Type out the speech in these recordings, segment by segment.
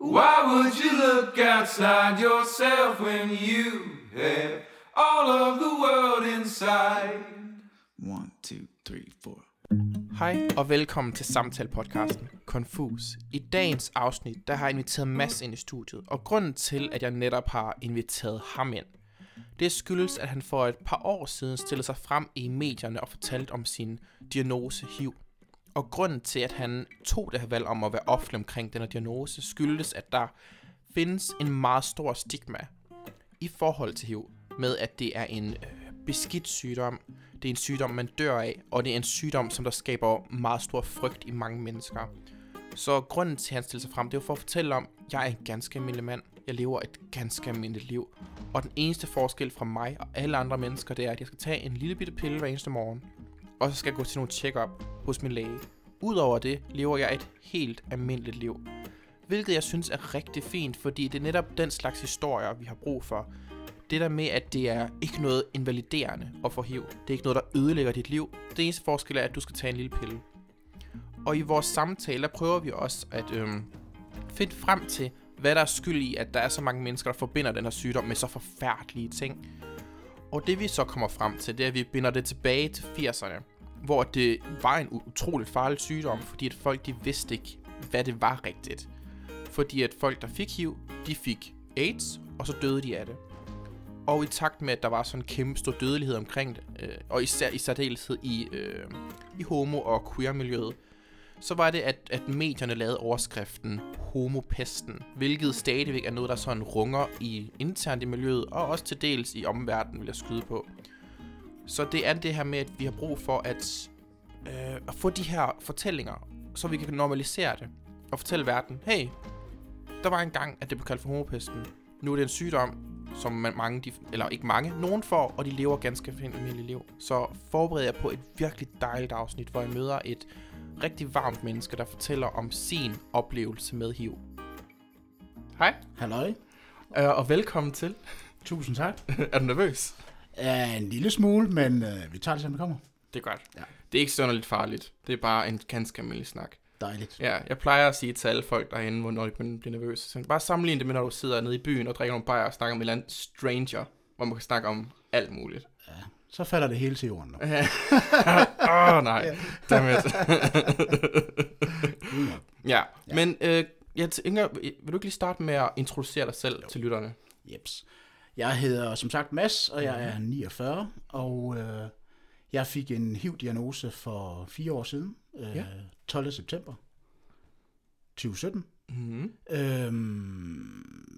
Why would you look outside yourself when you have all of the world inside? One, two, three, four. Hej og velkommen til samtale-podcasten Confus. I dagens afsnit, der har jeg inviteret Mads ind i studiet, og grunden til, at jeg netop har inviteret ham ind, det skyldes, at han for et par år siden stillede sig frem i medierne og fortalte om sin diagnose HIV. Og grunden til, at han tog det her valg om at være offentlig omkring denne diagnose, skyldes, at der findes en meget stor stigma i forhold til HIV, med at det er en øh, beskidt sygdom, det er en sygdom, man dør af, og det er en sygdom, som der skaber meget stor frygt i mange mennesker. Så grunden til, at han stiller sig frem, det er for at fortælle om, at jeg er en ganske almindelig mand. Jeg lever et ganske almindeligt liv. Og den eneste forskel fra mig og alle andre mennesker, det er, at jeg skal tage en lille bitte pille hver eneste morgen. Og så skal jeg gå til nogle check-up hos min læge. Udover det lever jeg et helt almindeligt liv. Hvilket jeg synes er rigtig fint, fordi det er netop den slags historier, vi har brug for. Det der med, at det er ikke noget invaliderende at få HIV. Det er ikke noget, der ødelægger dit liv. Det eneste forskel er, at du skal tage en lille pille. Og i vores samtale, der prøver vi også at øhm, finde frem til, hvad der er skyld i, at der er så mange mennesker, der forbinder den her sygdom med så forfærdelige ting. Og det vi så kommer frem til, det er, at vi binder det tilbage til 80'erne, hvor det var en utroligt farlig sygdom, fordi at folk de vidste ikke, hvad det var rigtigt. Fordi at folk, der fik HIV, de fik AIDS, og så døde de af det. Og i takt med, at der var sådan en kæmpe stor dødelighed omkring det, øh, og især i særdeleshed i, øh, i homo- og queer-miljøet, så var det, at, at medierne lavede overskriften homopesten, hvilket stadigvæk er noget, der sådan runger i internt i miljøet, og også til dels i omverdenen, vil jeg skyde på. Så det er det her med, at vi har brug for at, øh, at få de her fortællinger, så vi kan normalisere det, og fortælle verden, hey, der var en gang, at det blev kaldt for homopesten. Nu er det en sygdom, som man, mange, de, eller ikke mange, nogen får, og de lever ganske fint almindeligt liv. Så forbered jer på et virkelig dejligt afsnit, hvor jeg møder et rigtig varmt menneske, der fortæller om sin oplevelse med HIV. Hej, Halløj. øh, og velkommen til. Tusind tak. er du nervøs? Ja, en lille smule, men øh, vi tager det, som det kommer. Det er godt. Ja. Det er ikke sådan lidt farligt. Det er bare en ganske almindelig snak. Dejligt. Ja, jeg plejer at sige til alle folk derinde, hvor- når de bliver nervøse. Så bare sammenligne det med, når du sidder nede i byen og drikker nogle bajer og snakker med en eller anden stranger, hvor man kan snakke om alt muligt. Så falder det hele til jorden nu. Åh, oh, nej. Dammit. ja, men øh, jeg tænker, vil du ikke lige starte med at introducere dig selv jo. til lytterne? Jeps. Jeg hedder som sagt Mads, og jeg er 49, og øh, jeg fik en HIV-diagnose for fire år siden, øh, Ja. 12. september 2017. Mm-hmm. Øhm,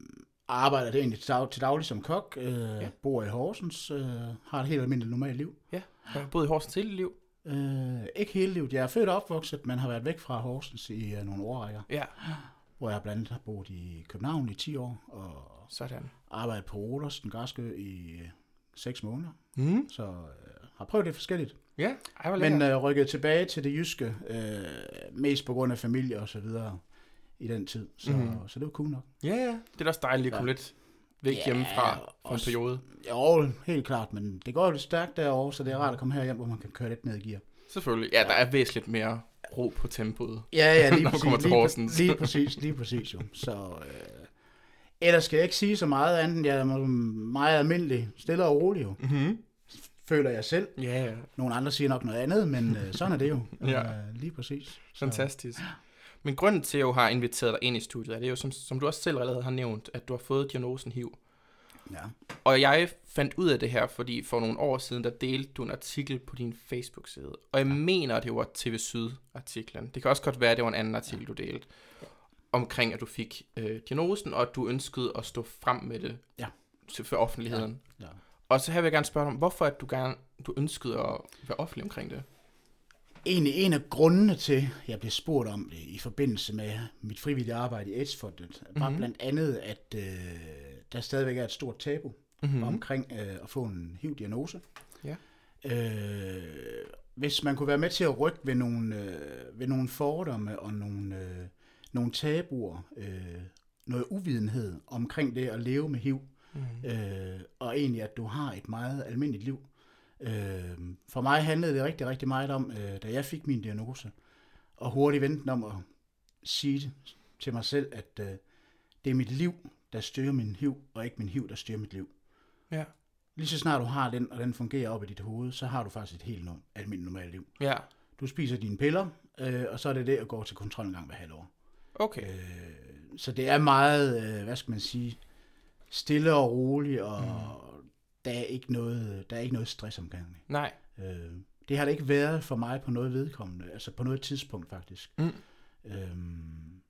arbejder det egentlig til, dag, til daglig som kok, øh, Ja. bor i Horsens, øh, har et helt almindeligt normalt liv. Ja, jeg har boet i Horsens hele liv. Øh, ikke hele livet. Jeg er født og opvokset, men har været væk fra Horsens i øh, nogle årrækker. Ja, hvor jeg blandt andet har boet i København i 10 år, og sådan. arbejdet på Rodos, den græske, i 6 måneder. Mm. Så øh, har prøvet det forskelligt. Ja, ej, Men øh, rykket tilbage til det jyske, øh, mest på grund af familie og så videre i den tid. Så, mm. så det var cool nok. Ja, ja. Det er da også dejligt at komme Ja. lidt væk Ja, hjemmefra for en periode. Jo, helt klart, men det går jo lidt stærkt derovre, så det er rart at komme herhjem, hvor man kan køre lidt ned i gear. Selvfølgelig. Ja, der er væsentligt mere ro på tempoet. Ja, ja, lige Når man præcis. kommer til lige, Horsens. Lige præcis, lige præcis jo. Så øh, ellers skal jeg ikke sige så meget andet, end jeg er meget almindelig, stille og rolig jo. Mm-hmm. Føler jeg selv. Ja, ja. Nogle andre siger nok noget andet, men øh, sådan er det jo. Ja. Øh, lige præcis. Så, Fantastisk. Men grunden til, at jeg har inviteret dig ind i studiet, er det er jo, som, som du også selv allerede har nævnt, at du har fået diagnosen HIV. ja. Og jeg fandt ud af det her, fordi for nogle år siden, der delte du en artikel på din Facebook-side. Og jeg mener, at det var TV Syd-artiklen. Det kan også godt være, at det var en anden artikel, du delte. Omkring, at du fik øh, diagnosen, og at du ønskede at stå frem med det Ja. til, for offentligheden. Ja. Og så her vil jeg gerne spørge dig om, hvorfor at du, gerne, du ønskede at være offentlig omkring det? Egentlig en af grundene til, at jeg blev spurgt om det i forbindelse med mit frivillige arbejde i AIDS-fondet, var Mhm. blandt andet, at øh, der stadigvæk er et stort tabu Mm-hmm. mm. omkring øh, at få en HIV-diagnose. Ja. Øh, hvis man kunne være med til at rykke ved nogle, øh, ved nogle fordomme og nogle, øh, nogle tabuer, øh, noget uvidenhed omkring det at leve med HIV, Mm. øh, og egentlig at du har et meget almindeligt liv. Øh, for mig handlede det rigtig, rigtig meget om, øh, da jeg fik min diagnose, og hurtigt vente om at sige til mig selv, at øh, det er mit liv, der styrer min hiv, og ikke min hiv, der styrer mit liv. Ja. Lige så snart du har den, og den fungerer op i dit hoved, så har du faktisk et helt no- almindeligt normalt liv. Ja. Du spiser dine piller, øh, og så er det det at gå til kontrol en gang hver halvår. Okay. Øh, så det er meget, øh, hvad skal man sige, stille og roligt, og mm. der, er ikke noget, der er ikke noget stress omkring det. Nej. Øh, det har det ikke været for mig på noget vedkommende, altså på noget tidspunkt faktisk. Mm. Øhm,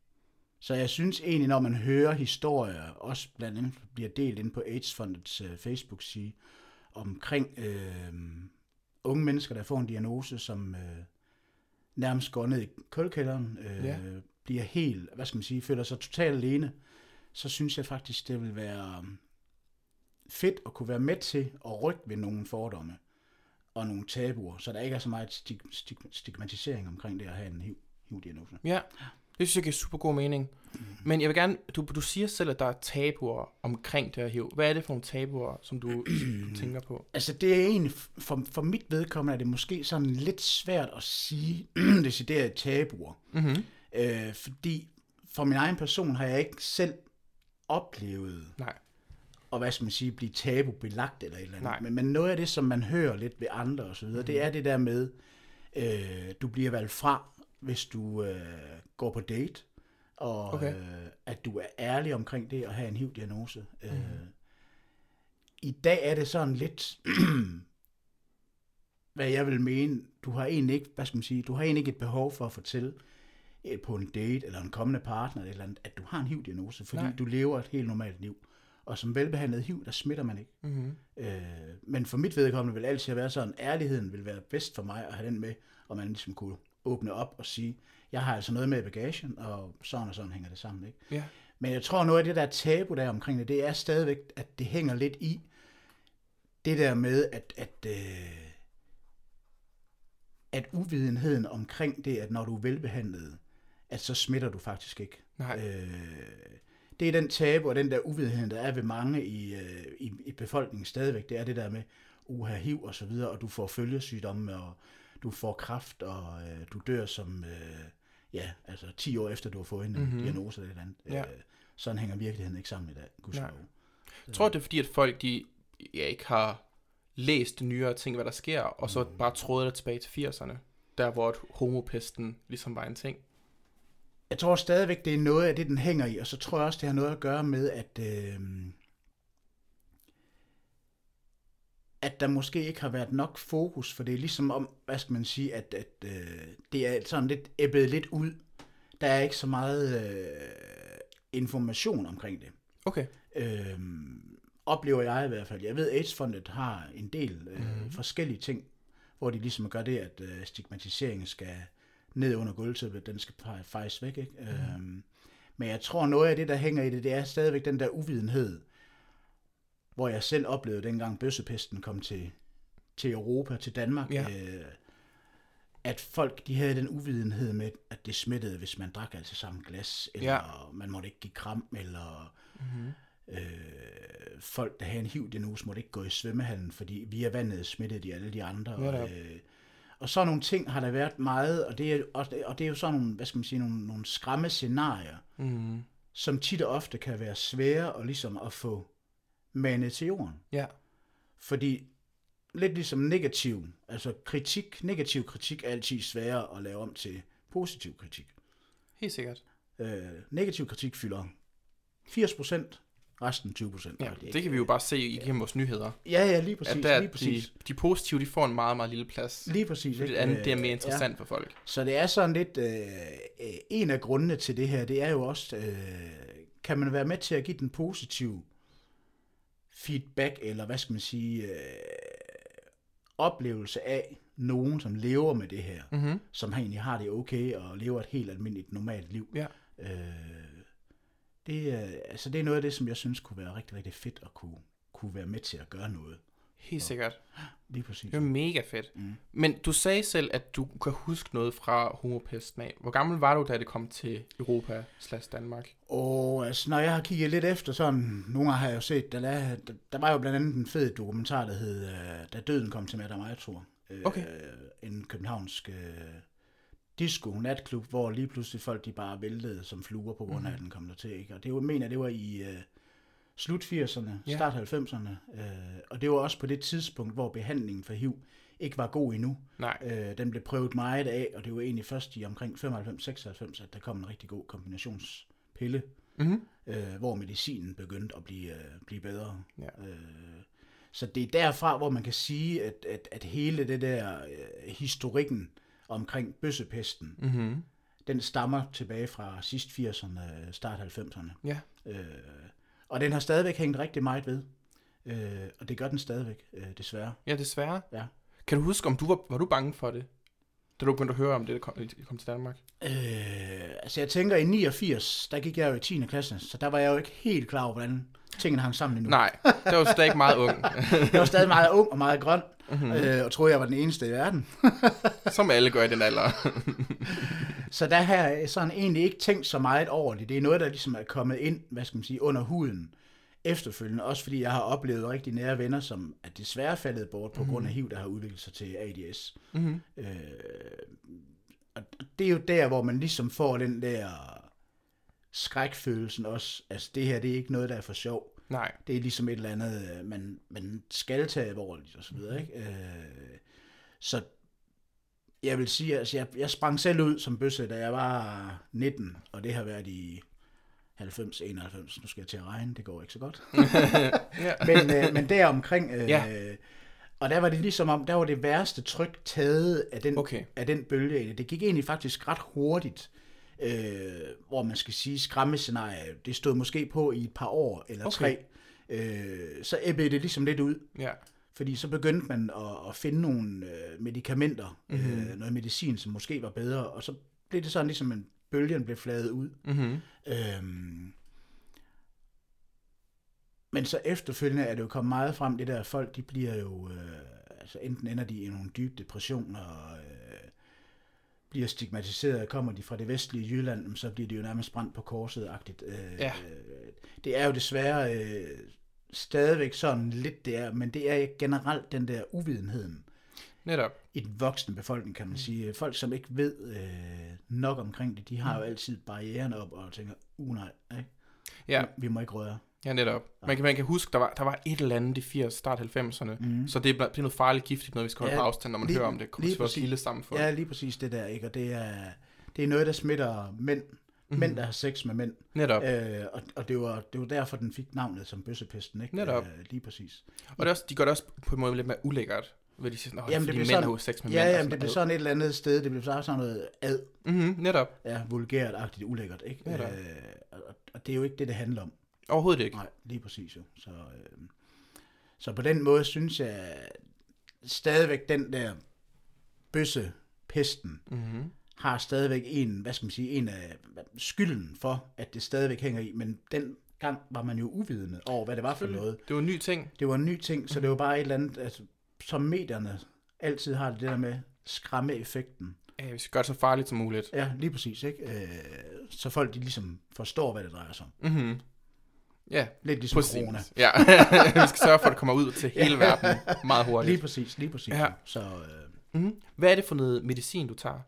så jeg synes egentlig, når man hører historier, også blandt andet bliver delt ind på AIDS-fondets øh, Facebook-side, omkring øh, unge mennesker, der får en diagnose, som øh, nærmest går ned i kulkælderen, øh, Ja. Bliver helt, hvad skal man sige, føler sig totalt alene, så synes jeg faktisk, det vil være fedt at kunne være med til at rykke ved nogle fordomme og nogle tabuer, så der ikke er så meget stig- stig- stigmatisering omkring det at have en HIV, HIV-diagnose. Ja. Det synes jeg giver super god mening. Men jeg vil gerne, du, du siger selv, at der er tabuer omkring det her HIV. Hvad er det for nogle tabuer, som du, du tænker på? Altså det er egentlig, for, for mit vedkommende er det måske sådan lidt svært at sige decideret tabuer. Mm-hmm. Øh, fordi for min egen person har jeg ikke selv oplevet, Nej. og hvad skal man sige, blive tabubelagt eller et eller andet. Nej. Men, men noget af det, som man hører lidt ved andre og så videre, mm. det er det der med, øh, du bliver valgt fra, hvis du øh, går på date, og Okay. øh, at du er ærlig omkring det at have en HIV-diagnose. Mm. Øh, I dag er det sådan lidt, hvad jeg vil mene, du har egentlig ikke, hvad skal man sige, du har egentlig ikke et behov for at fortælle på en date eller en kommende partner, eller andet, at du har en HIV-diagnose, fordi Nej. Nej. du lever et helt normalt liv. Og som velbehandlet HIV, der smitter man ikke. Mm-hmm. Øh, men for mit vedkommende vil altid være sådan, ærligheden vil være bedst for mig at have den med, og man ligesom kunne åbne op og sige, jeg har altså noget med i bagagen, og sådan og sådan hænger det sammen. Ikke? Ja. Men jeg tror, noget af det der tabu der omkring det, det er stadigvæk, at det hænger lidt i det der med, at, at, øh, at uvidenheden omkring det, at når du er velbehandlet, at så smitter du faktisk ikke. Nej. Øh, det er den tabu og den der uvidenhed, der er ved mange i, øh, i, i befolkningen stadigvæk. Det er det der med uha, hiv og så videre, og du får følgesygdomme, og du får kræft, og øh, du dør som, øh, ja, altså 10 år efter du har fået en Mhm. mm-hmm. diagnose eller et andet. Ja. Øh, sådan hænger virkeligheden ikke sammen i dag, gudskelov. Jeg tror, det er fordi, at folk de, ja, ikke har læst nyere ting, hvad der sker, og så bare troede det tilbage til 80'erne, der hvor homopesten ligesom var en ting. Jeg tror stadigvæk, det er noget af det, den hænger i, og så tror jeg også, det har noget at gøre med, at, øh, at der måske ikke har været nok fokus, for det er ligesom om, hvad skal man sige, at, at øh, det er sådan lidt æbbet lidt ud. Der er ikke så meget øh, information omkring det. Okay. Øh, oplever jeg i hvert fald. Jeg ved, AIDS-fondet har en del øh, Mhm. mm. forskellige ting, hvor de ligesom gør det, at øh, stigmatiseringen skal ned under gulvtæppet, den skal fejes væk. Ikke? Mm. Øhm, men jeg tror, noget af det, der hænger i det, det er stadigvæk den der uvidenhed, hvor jeg selv oplevede dengang bøssepesten kom til, til Europa, til Danmark, Ja. øh, at folk de havde den uvidenhed med, at det smittede, hvis man drak altså samme glas, eller Ja. man måtte ikke give kram, eller Mm-hmm. øh, folk, der havde en HIV-diagnose, måtte ikke gå i svømmehallen, fordi via vandet smittede de alle de andre. Øh, og sådan nogle ting har der været meget, og det er, og, og det er jo sådan nogle, hvad skal man sige, nogle, nogle skræmme scenarier, Mm-hmm. som tit og ofte kan være svære og ligesom at få manet til jorden. Ja. Fordi lidt ligesom negativ, altså kritik, negativ kritik er altid sværere at lave om til positiv kritik. Helt sikkert. Øh, negativ kritik fylder 80%, resten 20%. Ja, Og er det kan vi jo bare se igennem vores nyheder. Ja, ja, lige præcis. At der, lige de, præcis. de positive, de får en meget, meget lille plads. Lige præcis. Fordi det ikke? andet, det er mere Øh, interessant for folk. Ja. Så det er sådan lidt, øh, øh, en af grundene til det her, det er jo også, øh, kan man være med til at give den positive feedback, eller hvad skal man sige, øh, oplevelse af nogen, som lever med det her, Mm-hmm. som egentlig har det okay, og lever et helt almindeligt, normalt liv. Ja. Øh, det, er, altså det er noget af det, som jeg synes kunne være rigtig, rigtig fedt at kunne, kunne være med til at gøre noget. Helt sikkert. Lige præcis. Det er mega fedt. Mm. Men du sagde selv, at du kan huske noget fra homopesten af. Hvor gammel var du, da det kom til Europa slash Danmark? Og altså, når jeg har kigget lidt efter sådan, nogle gange har jeg jo set, der, der, der var jo blandt andet en fed dokumentar, der hed, øh, Da døden kom til Madame Aitor. Øh, Okay. En københavnsk øh, disco, natklub, hvor lige pludselig folk de bare væltede som fluer på grund af, at den kom der til. Ikke? Og det var, mener, det var i øh, slut 80'erne, Ja. start 90'erne. Øh, og det var også på det tidspunkt, hvor behandlingen for HIV ikke var god endnu. Nej. Øh, den blev prøvet meget af, og det var egentlig først i omkring 95-96, at der kom en rigtig god kombinationspille, Mm-hmm. øh, hvor medicinen begyndte at blive, øh, blive bedre. Ja. Øh, så det er derfra, hvor man kan sige, at, at, at hele det der øh, historikken omkring bøssepesten, Mm-hmm. den stammer tilbage fra sidst 80'erne, start 90'erne. Ja. Øh, og den har stadigvæk hængt rigtig meget ved. Øh, og det gør den stadigvæk, øh, desværre. Ja, desværre. Ja. Kan du huske, om du var, var du bange for det? Da du begyndte at høre om det, der kom, det kom til Danmark? Øh, altså jeg tænker, i 89, der gik jeg jo i 10. klasse, så der var jeg jo ikke helt klar over, hvordan tingene hang sammen endnu. Nej, der var stadig meget ung. Jeg var stadig meget ung og meget grøn, Mhm. mm-hmm. øh, og troede, jeg var den eneste i verden. Som alle gør i den alder. Så der har jeg sådan egentlig ikke tænkt så meget over det. Det er noget, der ligesom er kommet ind, hvad skal man sige, under huden efterfølgende. Også fordi jeg har oplevet rigtig nære venner, som er desværre faldet bort på mm-hmm. grund af HIV, der har udviklet sig til ADS. mm-hmm. Øh, og det er jo der, hvor man ligesom får den der skrækfølelsen også. Altså det her, det er ikke noget, der er for sjov. Nej. Det er ligesom et eller andet, øh, man, man skal tage alvorligt og så videre, ikke? Øh, så jeg vil sige, altså jeg, jeg sprang selv ud som bøsse, da jeg var 19, og det har været i 90, 91, nu skal jeg til at regne, det går ikke så godt. Ja. men, øh, men der omkring, øh, Ja. og der var det ligesom om, der var det værste tryk taget af den, Okay. af den bølge. Det gik egentlig faktisk ret hurtigt, øh, hvor man skal sige, skræmmescenarie, det stod måske på i et par år eller Okay. tre. Øh, så æbbede det ligesom lidt ud, Ja. fordi så begyndte man at, at finde nogle øh, medicamenter, Mhm. mm-hmm. øh, noget medicin, som måske var bedre, og så blev det sådan ligesom, en bølgen blev fladet ud. Mm-hmm. Øhm, men så efterfølgende er det jo kommet meget frem, det der folk, de bliver jo, øh, altså enten ender de i nogle dybe depressioner, og øh, bliver stigmatiseret, kommer de fra det vestlige Jylland, så bliver de jo nærmest brændt på korset-agtigt. Øh, Ja. Det er jo desværre øh, stadigvæk sådan lidt det er, men det er generelt den der uvidenheden Netop. i den voksne befolkning, kan man sige. Folk, som ikke ved øh, nok omkring det, de har jo altid barrieren op og tænker, uh nej, ikke? Ja, vi må ikke røre. ja netop. Man kan, man kan huske, der var, der var et eller andet i 80, start 90'erne, mm. så det er, det er noget farligt giftigt, noget vi skal holde Ja, på afstand, når man lige- hører om det. Kommer lige til præcis. lille samfund. Ja, lige præcis det der, ikke? Og det er, det er noget, der smitter mænd. Mm-hmm. Mænd, der har sex med mænd. Netop. Øh, og og det, var, det var derfor, den fik navnet som bøssepesten, ikke? Netop. Øh, lige præcis. Og det er også, de gør det også på en måde lidt mere ulækkert. Ved de siger sådan, "Nå, Jamen, det mænd sådan- jo sex med Ja, mænd. jamen, det blev sådan et eller andet sted. Det blev så sådan noget ad, Mm-hmm, netop. ja, vulgært-agtigt, ulækkert, ikke? Netop. Øh, og, og det er jo ikke det, det handler om. Overhovedet ikke. Nej, lige præcis jo. Så, øh, så på den måde synes jeg stadigvæk den der bøsse pesten Mm-hmm. har stadigvæk en, hvad skal man sige, en af skylden for, at det stadigvæk hænger i, men den gang var man jo uvidende over, hvad det var for noget. Det var en ny ting. Det var en ny ting, så det var bare et eller andet, altså, som medierne altid har det der med skræmmeeffekten. Ja, vi skal gøre det så farligt som muligt. Ja, lige præcis, ikke? Øh, så folk de ligesom forstår, hvad det drejer sig om. Mm-hmm. Ja, Lidt ligesom præcis. corona. Ja, vi skal sørge for, at det kommer ud til hele verden meget hurtigt. Lige præcis, lige præcis. Ja. Så, øh, Mm-hmm. Hvad er det for noget medicin, du tager?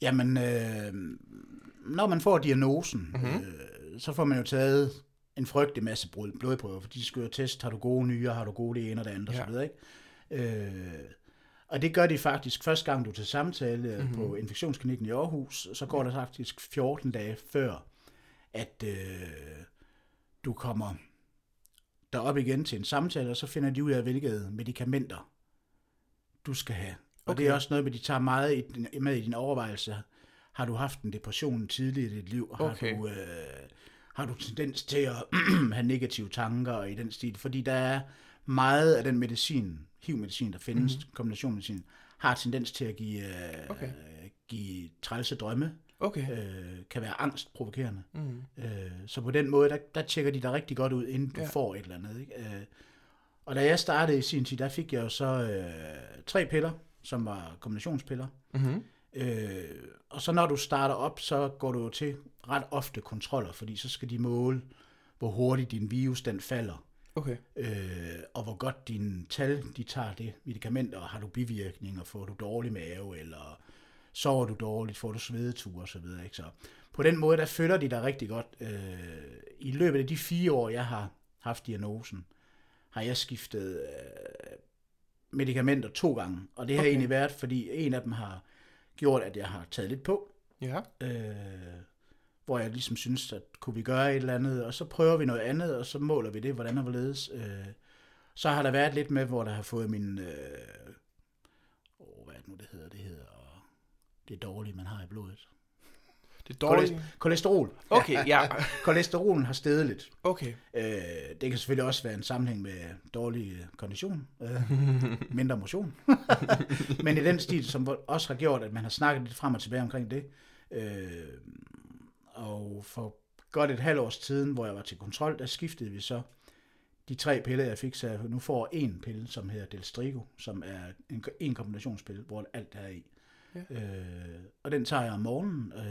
Jamen, øh, når man får diagnosen, Mhm. mm-hmm. øh, så får man jo taget en frygtelig masse blod- blodprøver, for de skal jo teste, har du gode nyrer, har du gode det ene og det andet, Ja. videre, ikke? Øh, og det gør de faktisk første gang, du er til samtale Mhm. mm-hmm. på infektionsklinikken i Aarhus, så går der faktisk 14 dage før, at øh, du kommer derop igen til en samtale, og så finder de ud af, hvilke medicamenter du skal have. Og Okay. det er også noget med, de tager meget i, din- med i din overvejelse. Har du haft en depression tidligere i dit liv? Har, Okay. du, øh, har du tendens til at have negative tanker i den stil? Fordi der er meget af den medicin, HIV-medicin, der findes, mm-hmm. kombinationsmedicin, har tendens til at give, øh. Okay. give trælse drømme, Okay. øh, kan være angstprovokerende. Mm. Øh, så på den måde, der, der tjekker de dig rigtig godt ud, inden du Ja. får et eller andet. Ikke? Øh, og da jeg startede i sin tid, der fik jeg jo så øh, tre piller, som var kombinationspiller. Mm-hmm. Øh, og så når du starter op, så går du til ret ofte kontroller, fordi så skal de måle, hvor hurtigt din virus den falder, Okay. øh, og hvor godt dine tal, de tager det medicament, og har du bivirkninger, får du dårlig mave, eller sover du dårligt, får du svedeture og så videre. Ikke? Så på den måde, der følger de dig rigtig godt. Øh, I løbet af de fire år, jeg har haft diagnosen, har jeg skiftet øh, medicamenter to gange. Og det har okay. egentlig været, fordi en af dem har gjort, at jeg har taget lidt på, Ja. øh, hvor jeg ligesom synes, at kunne vi gøre et eller andet, og så prøver vi noget andet, og så måler vi det, hvordan og hvorledes. Øh, så har der været lidt med, hvor der har fået min, øh, hvad er det nu, det hedder? Det hedder det dårlige, man har i blodet. Det. Kolest- kolesterol. Okay, ja. Kolesterolen har steget lidt. Okay. Øh, det kan selvfølgelig også være en sammenhæng med dårlig øh, kondition, øh, mindre motion. Men i den stil, som også har gjort, at man har snakket lidt frem og tilbage omkring det. Øh, og for godt et halvt års tiden, hvor jeg var til kontrol, der skiftede vi så de tre piller, jeg fik, så jeg nu får en pille, som hedder Delstrigo, som er en, en kombinationspille, hvor alt er i. Ja. Øh, og den tager jeg om morgenen, øh,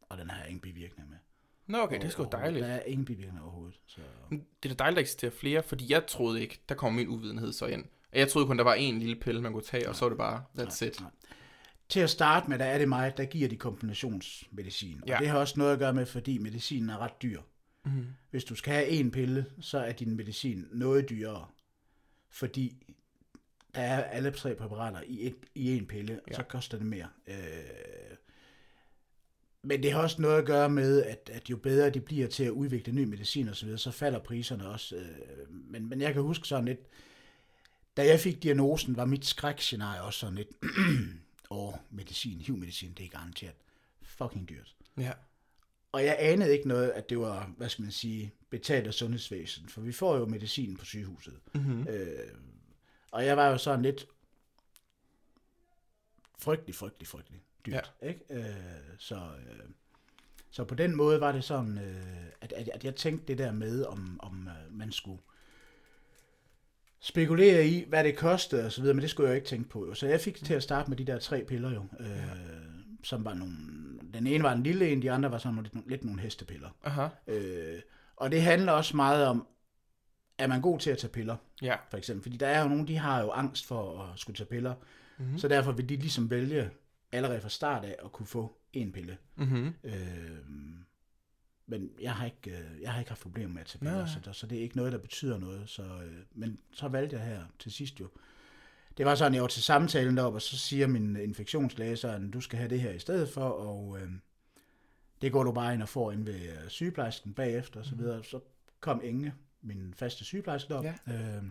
og den har jeg ingen bivirkninger med. Nå, okay, det er sgu dejligt. Der er ingen bivirkninger overhovedet. Så. Det er da dejligt, at eksisterer flere, fordi jeg troede ikke, der kom min uvidenhed så ind. Jeg troede kun, der var en lille pille, man kunne tage, og så var det bare, that's it. Nej. Til at starte med, der er det mig, der giver de kombinationsmedicin. Ja. Og det har også noget at gøre med, fordi medicinen er ret dyr. Mm. Hvis du skal have en pille, så er din medicin noget dyrere. Fordi der er alle tre præparater i, et, i en pille, og Ja. så koster det mere. Øh, men det har også noget at gøre med, at, at jo bedre de bliver til at udvikle ny medicin osv., så, videre, så falder priserne også. Øh, men, men jeg kan huske sådan lidt, da jeg fik diagnosen, var mit skrækscenarie også sådan lidt, åh, medicin, HIV-medicin, det er garanteret fucking dyrt. Ja. Og jeg anede ikke noget, at det var, hvad skal man sige, betalt af sundhedsvæsen, for vi får jo medicin på sygehuset. Mm-hmm. Øh, og jeg var jo sådan lidt frygtelig, frygtelig, frygtelig dyrt. Ja. Ikke? Øh, så, øh, så på den måde var det sådan, øh, at, at, at jeg tænkte det der med, om, om øh, man skulle spekulere i, hvad det kostede og så videre, men det skulle jeg jo ikke tænke på. Jo. Så jeg fik til at starte med de der tre piller jo, øh, som var nogle, den ene var en lille en, de andre var sådan lidt, lidt nogle hestepiller. Aha. Øh, og det handler også meget om, er man god til at tage piller, Ja. for eksempel. Fordi der er jo nogen, de har jo angst for at skulle tage piller, Mhm. mm-hmm. så derfor vil de ligesom vælge allerede fra start af at kunne få en pille. Mm-hmm. Øh, men jeg har, ikke, øh, jeg har ikke haft problemer med at nej. så, der, så det er ikke noget, der betyder noget. Så, øh, men så valgte jeg her til sidst jo. Det var sådan, jeg var til samtalen deroppe, og så siger min infektionslæge sådan, du skal have det her i stedet for, og øh, det går du bare ind og får ind ved øh, sygeplejersken bagefter, og så videre. Så kom Inge, min faste sygeplejerske derop. Ja. Øh,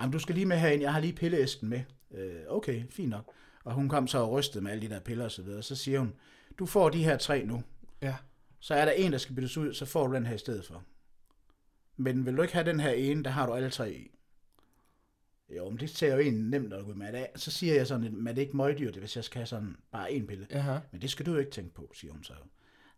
jamen, du skal lige med herind, jeg har lige pilleæsken med. Øh, okay, fint nok. Og hun kom så og rystede med alle de der piller og så videre. Så siger hun, du får de her tre nu. Ja. Så er der en, der skal byttes ud, så får du den her i stedet for. Men vil du ikke have den her ene, der har du alle tre i? Jo, men det ser jo egentlig nemt at gå med af. Så siger jeg sådan, men er det ikke møgdyrt, hvis jeg skal have sådan bare en pille? Aha. Men det skal du jo ikke tænke på, siger hun så.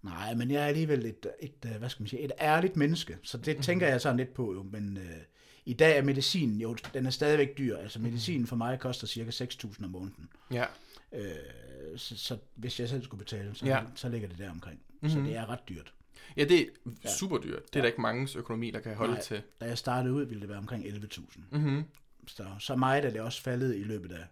Nej, men jeg er alligevel et, et, øh, hvad skal man sige, et ærligt menneske, så det tænker jeg sådan lidt på jo, men øh, i dag er medicinen jo, den er stadigvæk dyr, altså medicinen for mig koster cirka 6.000 om måneden. Ja. Øh, så, så hvis jeg selv skulle betale, så, ja. så ligger det der omkring. Mm-hmm. Så Mhm. det er ret dyrt. Ja, det er super dyrt. Det er der ikke mange økonomi, der kan holde Nej. til. Da jeg startede ud, ville det være omkring 11.000. Mm-hmm. Så, så meget er det også faldet i løbet af,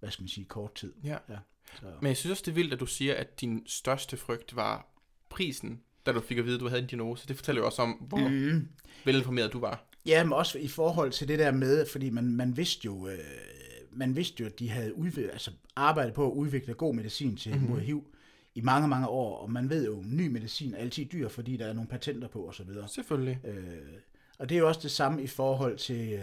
hvad skal man sige, kort tid. Ja. Ja, så. Men jeg synes også, det er vildt, at du siger, at din største frygt var prisen, da du fik at vide, at du havde en diagnose. Det fortæller jo også om, hvor Mm. velinformeret du var. Ja, men også i forhold til det der med, fordi man, man vidste jo, øh, man vidste jo, at de havde udviklet, altså arbejdet på at udvikle god medicin til mm-hmm. mod HIV i mange, mange år, og man ved jo, ny medicin er altid dyr, fordi der er nogle patenter på osv. Selvfølgelig. Øh, og det er jo også det samme i forhold til, øh,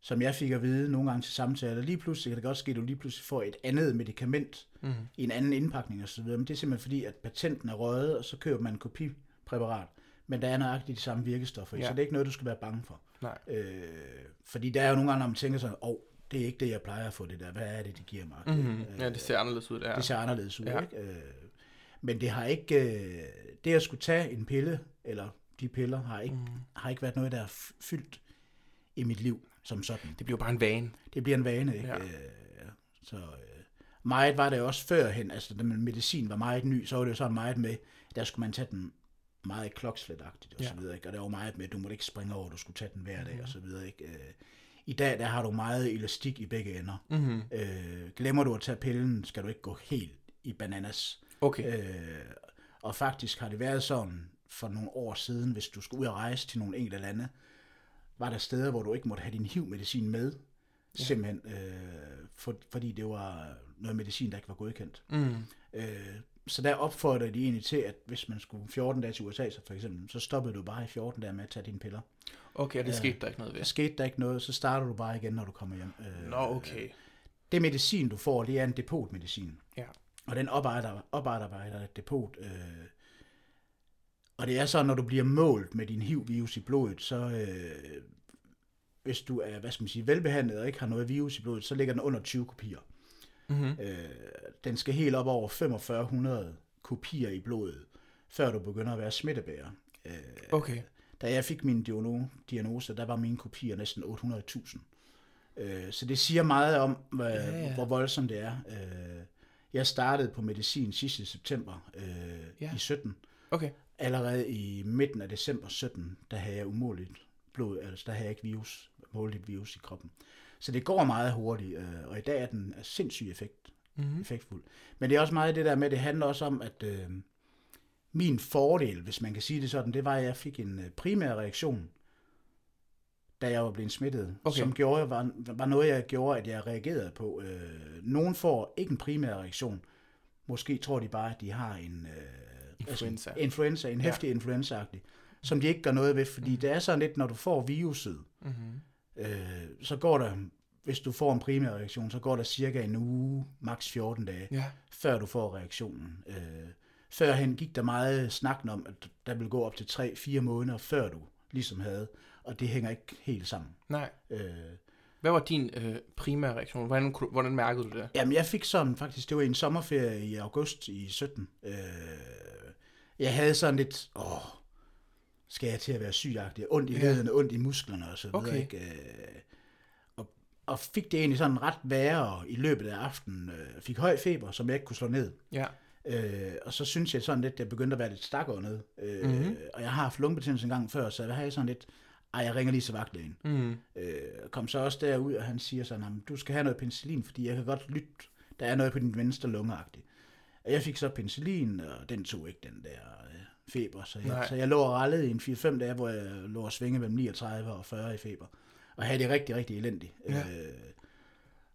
som jeg fik at vide nogle gange til samtaler. Lige pludselig kan det godt ske, at du lige pludselig får et andet medicament Mm. i en anden indpakning osv. Men det er simpelthen fordi, at patenten er røget, og så køber man en kopipræparat. Men der er nøjagtigt de samme virkestoffer i, Ja. så det er ikke noget, du skal være bange for. Nej. Øh, fordi der er jo nogle gange, når man tænker sådan, åh, oh, det er ikke det, jeg plejer at få det der. Hvad er det, de giver mig? Mm-hmm. Øh, Ja, det ser anderledes ud, det her. det ser anderledes ud, Ja. ikke? Øh, men det har ikke, øh, det at skulle tage en pille, eller de piller, har ikke, mm. har ikke været noget, der er fyldt i mit liv som sådan. Det bliver bare en vane. Det bliver en vane, ikke? Ja. Øh, så øh, meget var det også førhen, altså da medicin var meget ny, så var det jo sådan meget med, der skulle man tage den meget kloksletagtigt og Ja. så videre, ikke? Og der var meget med, at du måtte ikke springe over, du skulle tage den hver dag og så videre, ikke? Øh, I dag der har du meget elastik i begge ender. Mm-hmm. Øh, glemmer du at tage pillen, skal du ikke gå helt i bananas. Okay. Øh, og faktisk har det været sådan for nogle år siden, hvis du skulle ud og rejse til nogle enkelte lande, var der steder, hvor du ikke måtte have din HIV-medicin med, ja. simpelthen øh, for, fordi det var noget medicin, der ikke var godkendt. Mm. Øh, så der opfordrede de egentlig til, at hvis man skulle 14 dage til USA, så for eksempel, så stoppede du bare i 14 dage med at tage dine piller. Okay, og det skete der ikke noget ved. skete der ikke noget, så starter du bare igen, når du kommer hjem. Øh, Nå, okay. Det medicin, du får, det er en depotmedicin. Ja. Og den oparbejder, oparbejder et depot. Øh, og det er så, når du bliver målt med din HIV-virus i blodet, så øh, hvis du er, hvad skal man sige, velbehandlet og ikke har noget virus i blodet, så ligger den under 20 kopier. Mm-hmm. Øh, den skal helt op over 4500 kopier i blodet, før du begynder at være smittebærer. Øh, Okay. Da jeg fik min diagno- diagnose, der var mine kopier næsten 800.000. Øh, så det siger meget om, hvad, Ja, ja, hvor voldsomt det er. Øh, jeg startede på medicin sidste september øh, ja. i 17. Okay. Allerede i midten af december 17, der havde jeg umåligt blod, altså der havde jeg ikke virus, måligt virus i kroppen. Så det går meget hurtigt, øh, og i dag er den er sindssygt effekt, Mm-hmm. effektfuld. Men det er også meget det der med, det handler også om, at øh, min fordel, hvis man kan sige det sådan, det var, at jeg fik en øh, primær reaktion, da jeg var blevet smittet, Okay. som gjorde, var, var noget, jeg gjorde, at jeg reagerede på. Øh, nogen får ikke en primær reaktion. Måske tror de bare, at de har en øh, Influenza. Altså, influenza, en Ja. hæftig influenza som de ikke gør noget ved, fordi det er sådan lidt, når du får viruset, Mm-hmm. øh, så går der, hvis du får en primær reaktion, så går der cirka en uge, maks 14 dage, Ja. før du får reaktionen. Øh, førhen gik der meget snakken om, at der ville gå op til 3-4 måneder, før du ligesom havde, og det hænger ikke helt sammen. Nej. Øh, Hvad var din øh, primære reaktion? Hvordan, hvordan mærkede du det? Jamen, jeg fik sådan faktisk, det var en sommerferie i august i 17. Øh, jeg havde sådan lidt, åh, skal jeg til at være sygagtig? Ondt i Ja. ondt i musklerne og så videre, Okay. ikke? Øh, og, og fik det egentlig sådan ret værre i løbet af aftenen. Øh, fik høj feber, som jeg ikke kunne slå ned. Ja. Øh, og så synes jeg sådan lidt, at jeg begyndte at være lidt ned. Øh, Mhm. mm-hmm. Og jeg har haft lungebetændelse en gang før, så jeg havde sådan lidt, ej, jeg ringer lige til vagtlægen. Mm. Øh, kom så også derud, og han siger sådan, "Jamen, du skal have noget penicillin, fordi jeg kan godt lytte, der er noget på din venstre lungeagtigt. Og jeg fik så penicillin, og den tog ikke den der øh, feber, så Nej. jeg, så jeg lå og rallede i en 4-5 dage, hvor jeg lå og svinge mellem 39 og 40 i feber. Og havde det rigtig, rigtig elendigt. Ja. Øh,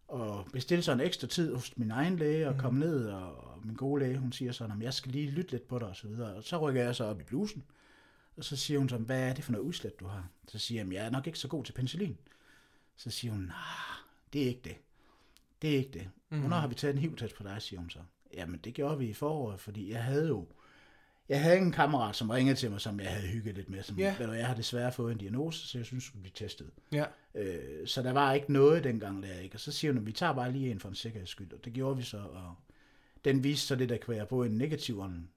og bestilte så en ekstra tid hos min egen læge, og Mhm. kom ned, og, og min gode læge, hun siger sådan, at jeg skal lige lytte lidt på dig, og så videre. Og så rykker jeg så op i blusen, og så siger hun så, hvad er det for noget udslæt, du har? Så siger jeg, "Jamen, jeg er nok ikke så god til penicillin. Så siger hun, nej, det er ikke det. Det er ikke det. Mm. Hvornår har vi taget en HIV-test på dig, siger hun så. Jamen, det gjorde vi i foråret, fordi jeg havde jo... Jeg havde en kammerat, som ringede til mig, som jeg havde hygget lidt med. Som, Ja. ved du, jeg har desværre fået en diagnose, så jeg synes, skulle blive testet. Ja. Øh, så der var ikke noget dengang der, ikke? Og så siger hun, at vi tager bare lige en for en sikkerheds skyld, og det gjorde vi så, og den viste så det, der kan være både en negativ og en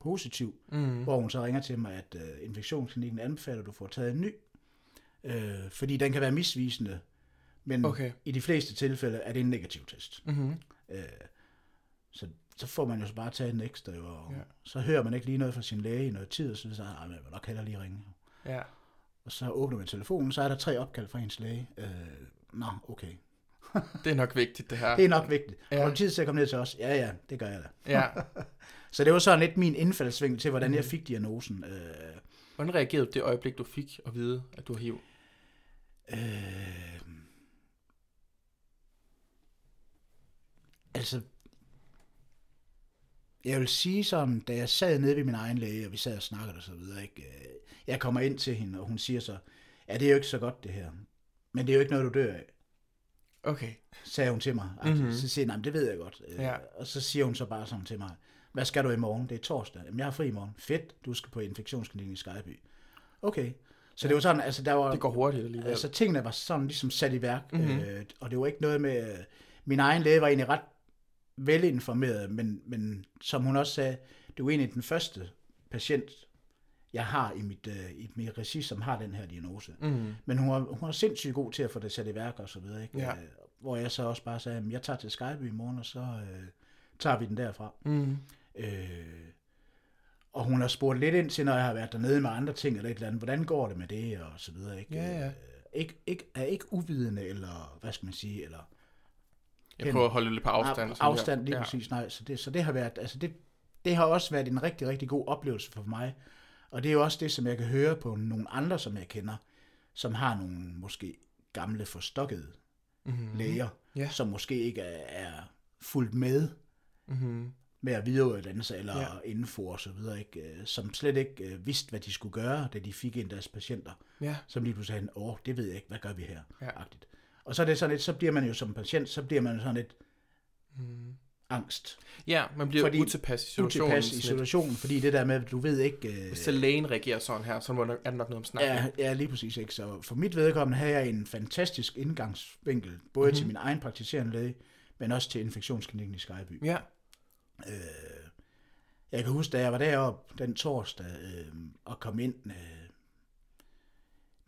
positiv, Mm. hvor hun så ringer til mig, at øh, infektionsklinikken anbefaler, at du får taget en ny, øh, fordi den kan være misvisende, men Okay. i de fleste tilfælde er det en negativ test. Mm-hmm. Øh, så, så får man jo så bare taget en ekstra, og Ja. så hører man ikke lige noget fra sin læge i noget tid, og så siger jeg, jeg vil nok hellere lige ringe. Ja. Og så åbner man telefonen, så er der tre opkald fra ens læge. Øh, nå, okay. Det er nok vigtigt, det her. Det er nok vigtigt. Ja. Har du tid til at komme ned til os? Ja, ja, det gør jeg da. Ja. Så det var sådan lidt min indfaldsvinkel til, hvordan Mhm. jeg fik diagnosen. Øh, Hvordan reagerede du det øjeblik, du fik at vide, at du har HIV? øh, altså, jeg vil sige sådan, da jeg sad nede ved min egen læge, og vi sad og snakkede og så videre, ikke? øh, jeg kommer ind til hende, og hun siger så, ja, det er jo ikke så godt det her, men det er jo ikke noget, du dør af. Okay. sagde hun til mig. Mhm. Mm-hmm. Så siger jeg, nej, det ved jeg godt. Øh, Ja. Og så siger hun så bare sådan til mig, hvad skal du i morgen? Det er torsdag. Jamen, jeg har fri i morgen. Fedt, du skal på infektionsklinikken i Skyby. Okay. Så det var sådan, altså der var... Det går hurtigt alligevel. Altså tingene var sådan ligesom sat i værk, Mhm. mm-hmm. øh, og det var ikke noget med... Øh, min egen læge var egentlig ret velinformeret, men, men som hun også sagde, det var egentlig den første patient, jeg har i mit, øh, i mit regi, som har den her diagnose. Mm. Men hun var, hun var sindssygt god til at få det sat i værk og så videre. Ikke? Ja. Øh, hvor jeg så også bare sagde, at jeg tager til Skype i morgen, og så øh, tager vi den derfra. Mm. Øh, og hun har spurgt lidt ind til, når jeg har været dernede med andre ting eller et eller andet, hvordan går det med det og så videre. Ikke? Ja, ja. Øh, ikke, ikke, er ikke uvidende, eller hvad skal man sige, eller Jeg prøver at holde lidt på afstand. og sådan afstand lige ja. præcis, nej. Så det, så det har været, altså det, det har også været en rigtig, rigtig god oplevelse for mig. Og det er jo også det, som jeg kan høre på nogle andre, som jeg kender, som har nogle måske gamle forstokkede mm-hmm. læger, Ja. som måske ikke er, er fuldt med Mm-hmm. med at videreuddanne sig eller ja. info og så videre, ikke? øh, som slet ikke øh, vidste, hvad de skulle gøre, da de fik af deres patienter, Ja. som lige pludselig sagde, åh, det ved jeg ikke, hvad gør vi her? Ja. Agtigt. Og så er det sådan lidt, så bliver man jo som patient, så bliver man sådan lidt Mm. angst. Ja, man bliver Fordi utilpas i situationen. Utilpas i lidt. situationen, fordi det der med, at du ved ikke... Øh, Hvis lægen reagerer sådan her, så må der, er der nok noget om snakken. Ja, ja, lige præcis. Ikke? Så for mit vedkommende havde jeg en fantastisk indgangsvinkel, både mm-hmm. til min egen praktiserende læge, men også til infektionsklinikken i Skyby. Ja. Øh, jeg kan huske, da jeg var deroppe den torsdag øh, og kom ind, øh,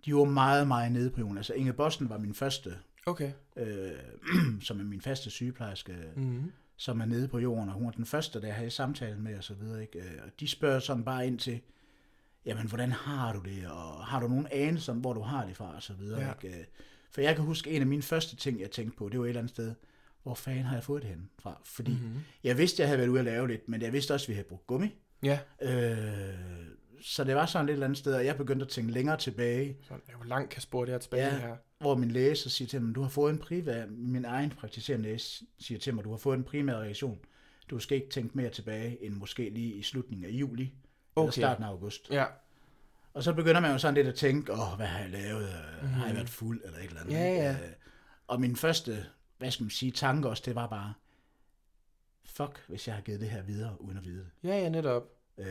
de var meget, meget nede på jorden. Altså Inge Bossen var min første, Okay. øh, som er min faste sygeplejerske, Mm. som er nede på jorden, og hun var den første, der havde samtalen med og så videre. Ikke? Øh, Og de spørger sådan bare ind til, jamen, hvordan har du det, og har du nogen anelse om, hvor du har det fra, og så videre. Ja. Ikke? Øh, For jeg kan huske, en af mine første ting, jeg tænkte på, det var et eller andet sted, hvor fanden har jeg fået det hen fra? Fordi Mhm. mm-hmm. jeg vidste, jeg havde været ude at lave lidt, men jeg vidste også, at vi havde brugt gummi. Ja. Øh, så det var sådan et eller andet sted, og jeg begyndte at tænke længere tilbage, Så, hvor langt kan spore det her tilbage Ja. her? hvor min læge så siger til mig, du har fået en primær, min egen praktiserende læge siger til mig, du har fået en primær reaktion. Du skal ikke tænke mere tilbage, end måske lige i slutningen af juli, okay. eller starten af august. Ja. Og så begynder man jo sådan lidt at tænke, åh, hvad har jeg lavet? Mm-hmm. Har jeg været fuld, eller et eller andet? Mhm. Ja, ja. Øh, Og min første, hvad skal man sige, tanke også, det var bare, fuck, hvis jeg har givet det her videre, uden at vide det. Ja, ja, netop. Øh,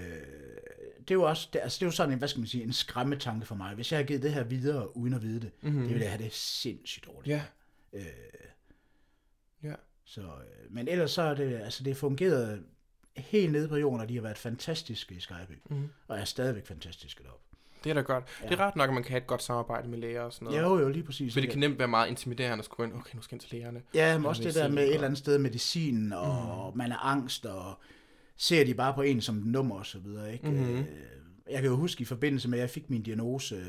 det er jo også, det, altså det er jo sådan en, hvad skal man sige, en skræmmetanke for mig. Hvis jeg har givet det her videre, uden at vide det, Mhm. mm-hmm. det vil jeg have det sindssygt dårligt. Ja. Øh, Ja. så, øh, men ellers så er det, altså det fungerede helt nede på jorden, og de har været fantastiske i Skyby. Mhm. Og er stadigvæk fantastiske deroppe. Det er da godt. Ja. Det er ret nok, at man kan have et godt samarbejde med læger og sådan noget. Jo, jo, lige præcis. For det kan nemt være meget intimiderende at skulle ind, okay, nu skal jeg ind til lægerne. Ja, men også det der med et eller andet sted medicin, og mm. man er angst, og ser de bare på en som nummer og så videre. Ikke? Mhm. Øh, Jeg kan jo huske, i forbindelse med, at jeg fik min diagnose,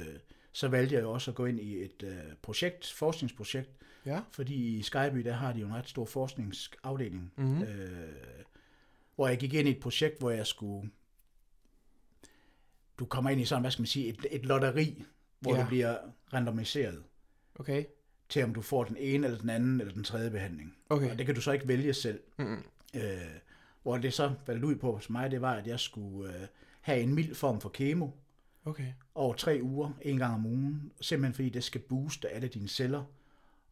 så valgte jeg jo også at gå ind i et øh, projekt, forskningsprojekt, Ja. fordi i Skyby, der har de jo en ret stor forskningsafdeling, Mhm. øh, hvor jeg gik ind i et projekt, hvor jeg skulle, du kommer ind i sådan, hvad skal man sige, et, et lotteri, hvor Ja. det bliver randomiseret Okay. til, om du får den ene, eller den anden, eller den tredje behandling. Okay. Og det kan du så ikke vælge selv. Mm. Øh, hvor det så faldt ud på hos mig, det var, at jeg skulle øh, have en mild form for kemo Okay. over tre uger, en gang om ugen, simpelthen fordi det skal booste alle dine celler.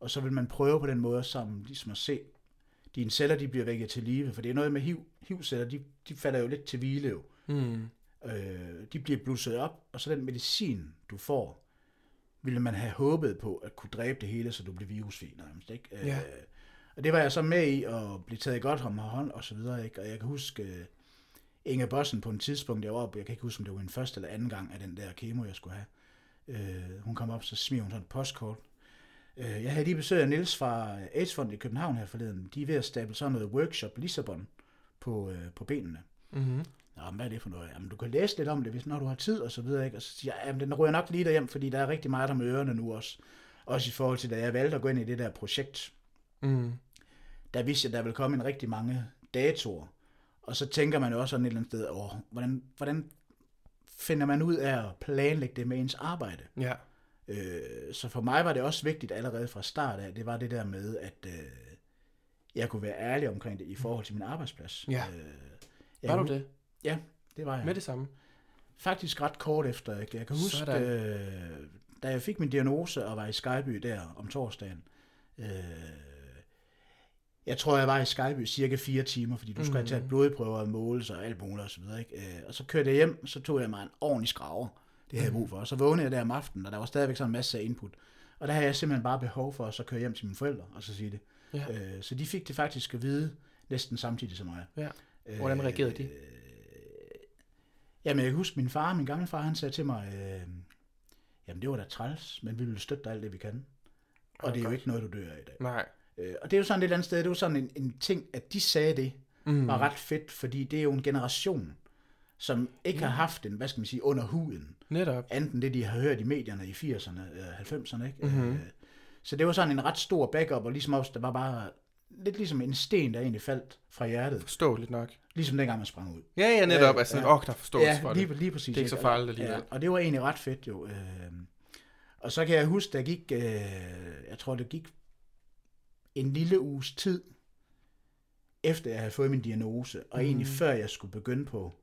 Og så vil man prøve på den måde, som ligesom at se, dine celler de bliver vækket til live, for det er noget med HIV, HIV-celler, de, de falder jo lidt til hvile jo. Mm. Øh, de bliver blusset op, og så den medicin, du får, ville man have håbet på at kunne dræbe det hele, så du bliver virusfri nærmest, ikke? Ja. Øh, og det var jeg så med i at blive taget godt om hånd og så videre, ikke? Og jeg kan huske øh, Inge Bossen på en tidspunkt, jeg var oppe, jeg kan ikke huske, om det var en første eller anden gang af den der kemo, jeg skulle have. Øh, hun kom op, så smider hun sådan et postkort. Øh, jeg havde lige besøg af Niels fra AIDS-fonden i København her forleden. De er ved at stable sådan noget workshop Lissabon på, øh, på benene. Mm-hmm. Nå, men hvad er det for noget? Jamen, du kan læse lidt om det, hvis, når du har tid og så videre. Ikke? Og så siger jeg, jamen, den ryger nok lige derhjem, fordi der er rigtig meget om ørerne nu også. Også i forhold til, da jeg valgte at gå ind i det der projekt, Mm. der vidste jeg, at der ville komme en rigtig mange datoer. Og så tænker man jo også sådan et eller andet sted, åh, hvordan, hvordan finder man ud af at planlægge det med ens arbejde? Ja. Øh, så for mig var det også vigtigt allerede fra start af, det var det der med, at øh, jeg kunne være ærlig omkring det i forhold til min arbejdsplads. Ja. Øh, jeg Var du det? Ja, det var jeg. Med det samme? Faktisk ret kort efter. Jeg kan huske, Sådan. øh, da jeg fik min diagnose og var i Skyby der om torsdagen, øh, jeg tror, jeg var i Skyby cirka fire timer, fordi du skal Mhm. tage blodprøver og måles og alt muligt og så videre. Ikke? Øh, og så kørte jeg hjem, så tog jeg mig en ordentlig skraver. Det havde jeg brug for. Og så vågnede jeg der om aftenen, og der var stadigvæk sådan en masse af input. Og der havde jeg simpelthen bare behov for at så køre hjem til mine forældre og så sige det. Ja. Øh, så de fik det faktisk at vide næsten samtidig som mig. Ja. Hvordan reagerede de? Øh, jamen, jeg kan huske, min far, min gamle far, han sagde til mig, øh, jamen det var da træls, men vi vil støtte dig alt det, vi kan. Og det er jo ikke noget, du dør af i dag. Nej. Øh, og det er jo sådan et eller andet sted, det er jo sådan en, en ting, at de sagde det, Mm. var ret fedt, fordi det er jo en generation, som ikke har haft den, hvad skal man sige, under huden, Netop. enten det, de har hørt i medierne i 80'erne, øh, 90'erne, ikke? Mhm. Øh, Så det var sådan en ret stor backup, og ligesom også, der var bare lidt ligesom en sten, der egentlig faldt fra hjertet, Forståeligt nok. ligesom dengang man sprang ud. Ja, ja, netop. Ja, Altså, ja. åh, der er forståelse ja, for lige, det. lige præcis. Det er ikke så farligt alligevel. Ja, og det var egentlig ret fedt jo. Øh, og så kan jeg huske, der gik, øh, jeg tror det gik en lille uges tid, efter jeg havde fået min diagnose, og Mhm. egentlig før jeg skulle begynde på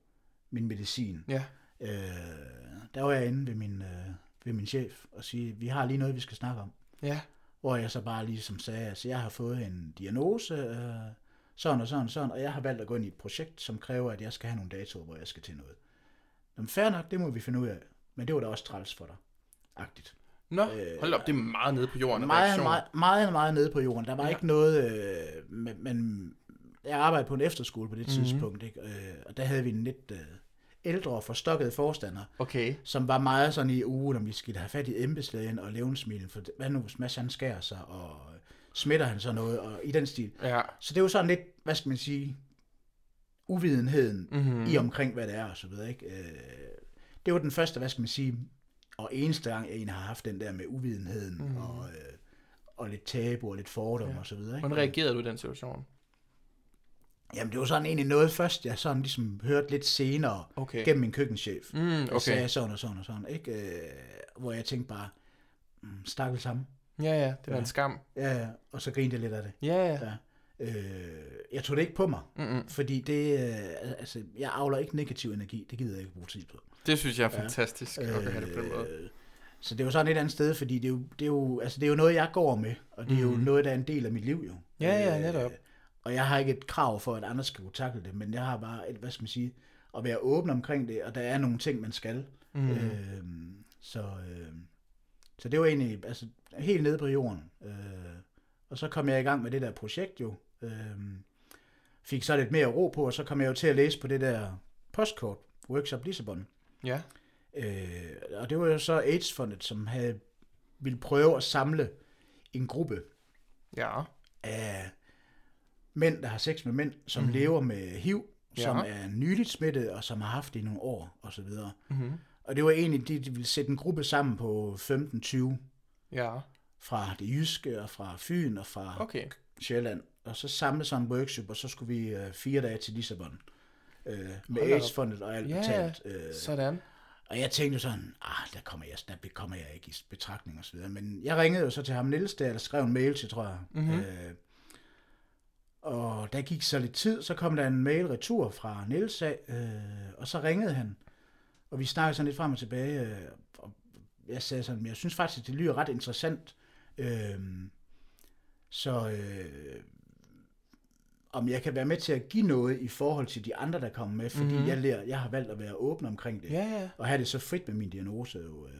min medicin, Ja. øh, der var jeg inde ved min, øh, ved min chef og sige, vi har lige noget, vi skal snakke om. Ja. Hvor jeg så bare ligesom sagde, altså jeg har fået en diagnose, øh, sådan og sådan og sådan, og jeg har valgt at gå ind i et projekt, som kræver, at jeg skal have nogle datoer, hvor jeg skal til noget. Jamen fair nok, det må vi finde ud af. Men det var da også træls for dig. Agtigt. Nå, Øh, hold op, det er meget nede på jorden. Meget, meget, meget, meget nede på jorden. Der var Ja. ikke noget, øh, men, men jeg arbejdede på en efterskole på det Mhm. mm-hmm. tidspunkt, ikke? Øh, og der havde vi en lidt øh, ældre og forstokket forstander, Okay. som var meget sådan i ugen, om vi skal have fat i embedslægen og levensmiddel, for hvad nu hvis Mads han skærer sig, og smitter han så noget, og i den stil. Ja. Så det var sådan lidt, hvad skal man sige, uvidenheden Mhm. mm-hmm. i omkring, hvad det er og så videre, ikke? Øh, det var den første, hvad skal man sige, og eneste gang, jeg egentlig har haft den der med uvidenheden, mm. og, øh, og lidt tabu og lidt fordomme ja. og så videre, ikke? Hvordan reagerede du i den situation? Jamen, det var sådan egentlig noget først, jeg sådan ligesom hørte lidt senere, Okay. gennem min køkkenchef. Mm, Der okay. sagde sådan og sådan og sådan, ikke? Øh, hvor jeg tænkte bare, mm, stakkel sammen. Ja, ja, det var Ja. en skam. Ja, ja, og så grinte jeg lidt af det. Ja, ja. Ja. Øh, jeg tog det ikke på mig, Mm-mm. fordi det, øh, altså, jeg avler ikke negativ energi, det gider jeg ikke bruge tid på. Det synes jeg er Ja. fantastisk at have det på den måde. Øh, Så det er jo sådan et andet sted, fordi det er jo, det er jo, altså det er jo noget, jeg går med, og det er Mhm. jo noget, der er en del af mit liv jo. Ja, ja, Øh, netop. Og jeg har ikke et krav for, at andre skal kunne takle det, men jeg har bare et, hvad skal man sige, at være åben omkring det, og der er nogle ting, man skal. Mm. Mm. Øh, så, øh, så det var egentlig altså, helt nede på jorden. Øh, og så kom jeg i gang med det der projekt jo. Øh, fik så lidt mere ro på, og så kom jeg jo til at læse på det der postkort, Workshop Lissabon. Ja. Øh, og det var jo så AIDS-fondet, som havde ville prøve at samle en gruppe Ja. af mænd, der har sex med mænd, som Mhm. mm. lever med HIV, Ja. som er nyligt smittet, og som har haft det i nogle år, og så videre. Mm-hmm. Og det var egentlig, de, de ville sætte en gruppe sammen på 15-20 Ja. fra det jyske, og fra Fyn, og fra Okay. Sjælland. Og så samle sådan en workshop, og så skulle vi øh, fire dage til Lissabon. Øh, med. AIDS-fondet og alt Ja, betalt. Øh, Sådan. og jeg tænkte sådan, ah, der kommer jeg, der kommer jeg ikke i betragtning og så videre. Men jeg ringede jo så til ham Niels der, der skrev en mail til, tror jeg. Mhm. Øh, og der gik så lidt tid, så kom der en mail retur fra Niels af, øh, og så ringede han. Og vi snakkede sådan lidt frem og tilbage, øh, og jeg sagde sådan, jeg synes faktisk, det lyder ret interessant. Øh, så øh, om jeg kan være med til at give noget i forhold til de andre, der kommer med, fordi Mhm. mm-hmm. jeg, lærer, jeg har valgt at være åben omkring det Ja, ja. og have det så frit med min diagnose. Jo, øh.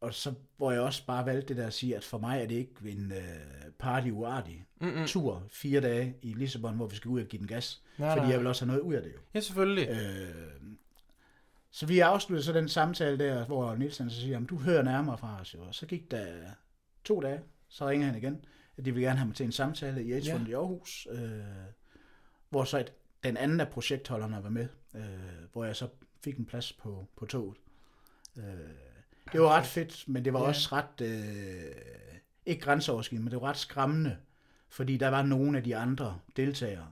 Og så hvor jeg også bare valgte det der at sige, at for mig er det ikke en øh, party uartig Mm-mm. tur, fire dage i Lissabon, hvor vi skal ud og give den gas. Nej, fordi nej. jeg vil også have noget ud af det jo. Ja, selvfølgelig. Øh, så vi afsluttede så den samtale der, hvor Nielsen så siger, at du hører nærmere fra os jo. Og så gik der to dage, så ringer han igen, de vil gerne have mig til en samtale i AIDS Ja. i Aarhus, øh, hvor så et, den anden af projektholderne var med, øh, hvor jeg så fik en plads på, på toget. Øh, det var ret fedt, men det var Ja. også ret, øh, ikke grænseoverskridende, men det var ret skræmmende, fordi der var nogle af de andre deltagere,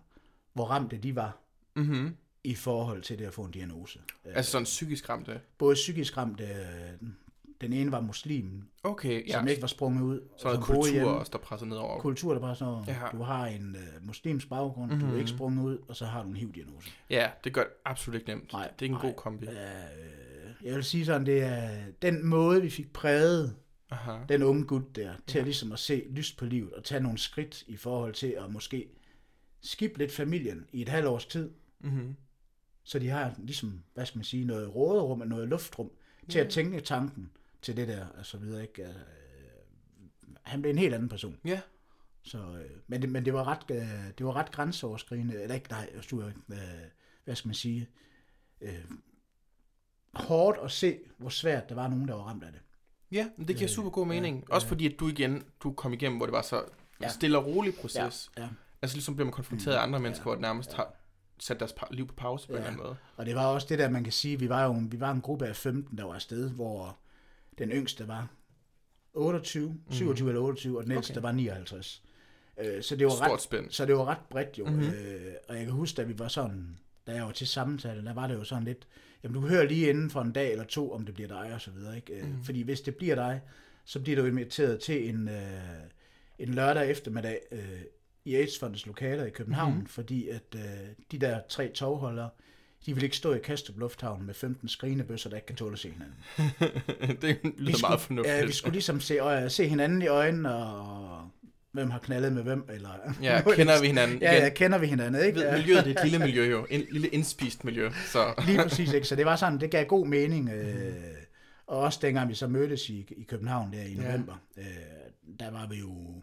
hvor ramte de var Mm-hmm. i forhold til det at få en diagnose. Øh, Altså sådan psykisk ramte. Både psykisk ramte, øh, den ene var muslim, Okay, ja. ja. som ikke var sprunget ud. Så er kultur hjemme. også, der presser ned over. Kultur, der bare sådan noget, Ja. du har en øh, muslimsk baggrund, mm-hmm. du Mhm. er ikke sprunget ud, og så har du en HIV-diagnose. Ja, det gør det absolut ikke nemt. Nej, det er ikke en nej. god kombi. Ja, øh, jeg vil sige sådan, det er den måde, vi fik præget Aha. den unge gut der, til at ligesom at se lyst på livet, og tage nogle skridt i forhold til at måske skifte lidt familien i et halvt års tid, Mm-hmm. så de har ligesom, hvad skal man sige, noget råderum og noget luftrum til at tænke tanken til det der, og så videre, ikke? Øh, han blev en helt anden person. Ja. Så, øh, men, det, men det var ret, øh, det var ret grænseoverskridende, eller ikke, nej, øh, hvad skal man sige, øh, hårdt at se, hvor svært der var nogen, der var ramt af det. Ja, men det giver Øh, super god mening. ja, Også ja. fordi, at du igen, du kom igennem, hvor det var så Ja. stille og rolig proces. Ja, ja. Altså ligesom bliver man konfronteret af andre mennesker, Ja. hvor det nærmest har satte deres liv på pause på ja. en eller anden måde. Og det var også det der, man kan sige, vi var jo en, vi var en gruppe af 15, der var afsted, hvor den yngste var 28, 27 mm. eller 28, og den ældste Okay. var 59. Øh, så det var Stort ret, spænd. Så det var ret bredt jo. Mhm. Mm-hmm. Øh, og jeg kan huske, da vi var sådan, da jeg var til samtale, der var det jo sådan lidt, jamen du hører lige inden for en dag eller to, om det bliver dig og så videre. Ikke? Øh, Mhm. Fordi hvis det bliver dig, så bliver du inviteret til en, øh, en lørdag eftermiddag øh, i AIDS-fondens lokaler i København, Mhm. mm-hmm. fordi at øh, de der tre togholdere, de vil ikke stå i Kastrup Lufthavn med 15 skrinebøsser, der ikke kan tåle at se hinanden. det lyder skulle, meget fornuftigt. Ja, vi skulle ligesom se, øh, se hinanden i øjnene, og hvem har knaldet med hvem, eller... Ja, kender vi hinanden Ja, igen? ja, kender vi hinanden, ikke? Ved, Ja. miljøet det er et lille miljø jo. En lille indspist miljø. Så Lige præcis, ikke? Så det var sådan, det gav god mening. Øh, og også dengang vi så mødtes i, i København der i Ja. november, øh, der var vi jo...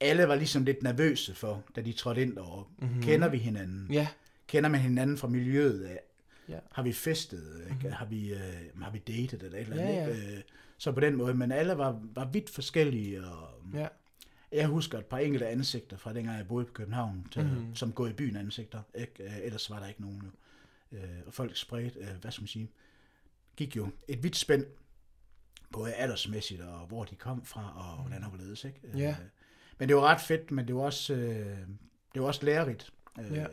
Alle var ligesom lidt nervøse for, da de trådte ind og mm-hmm. kender vi hinanden? ja, Kender man hinanden fra miljøet af? Ja. Har vi festet? Ikke? Mm-hmm. Har, vi, øh, har vi datet eller et eller Ja, andet? Ikke? Øh, så på den måde, men alle var, var vidt forskellige, og ja. jeg husker et par enkelte ansigter fra dengang jeg boede på København, til, Mhm. mm-hmm. som går i byen ansigter. Ikke? Øh, Ellers var der ikke nogen. Jo. Øh, og folk spredte, øh, hvad skal man sige, gik jo et vidt spænd, både aldersmæssigt og hvor de kom fra, og hvordan og hvorledes. Ikke? Øh, Ja. Men det var ret fedt, men det var også, øh, det var også lærerigt. Øh, Ja.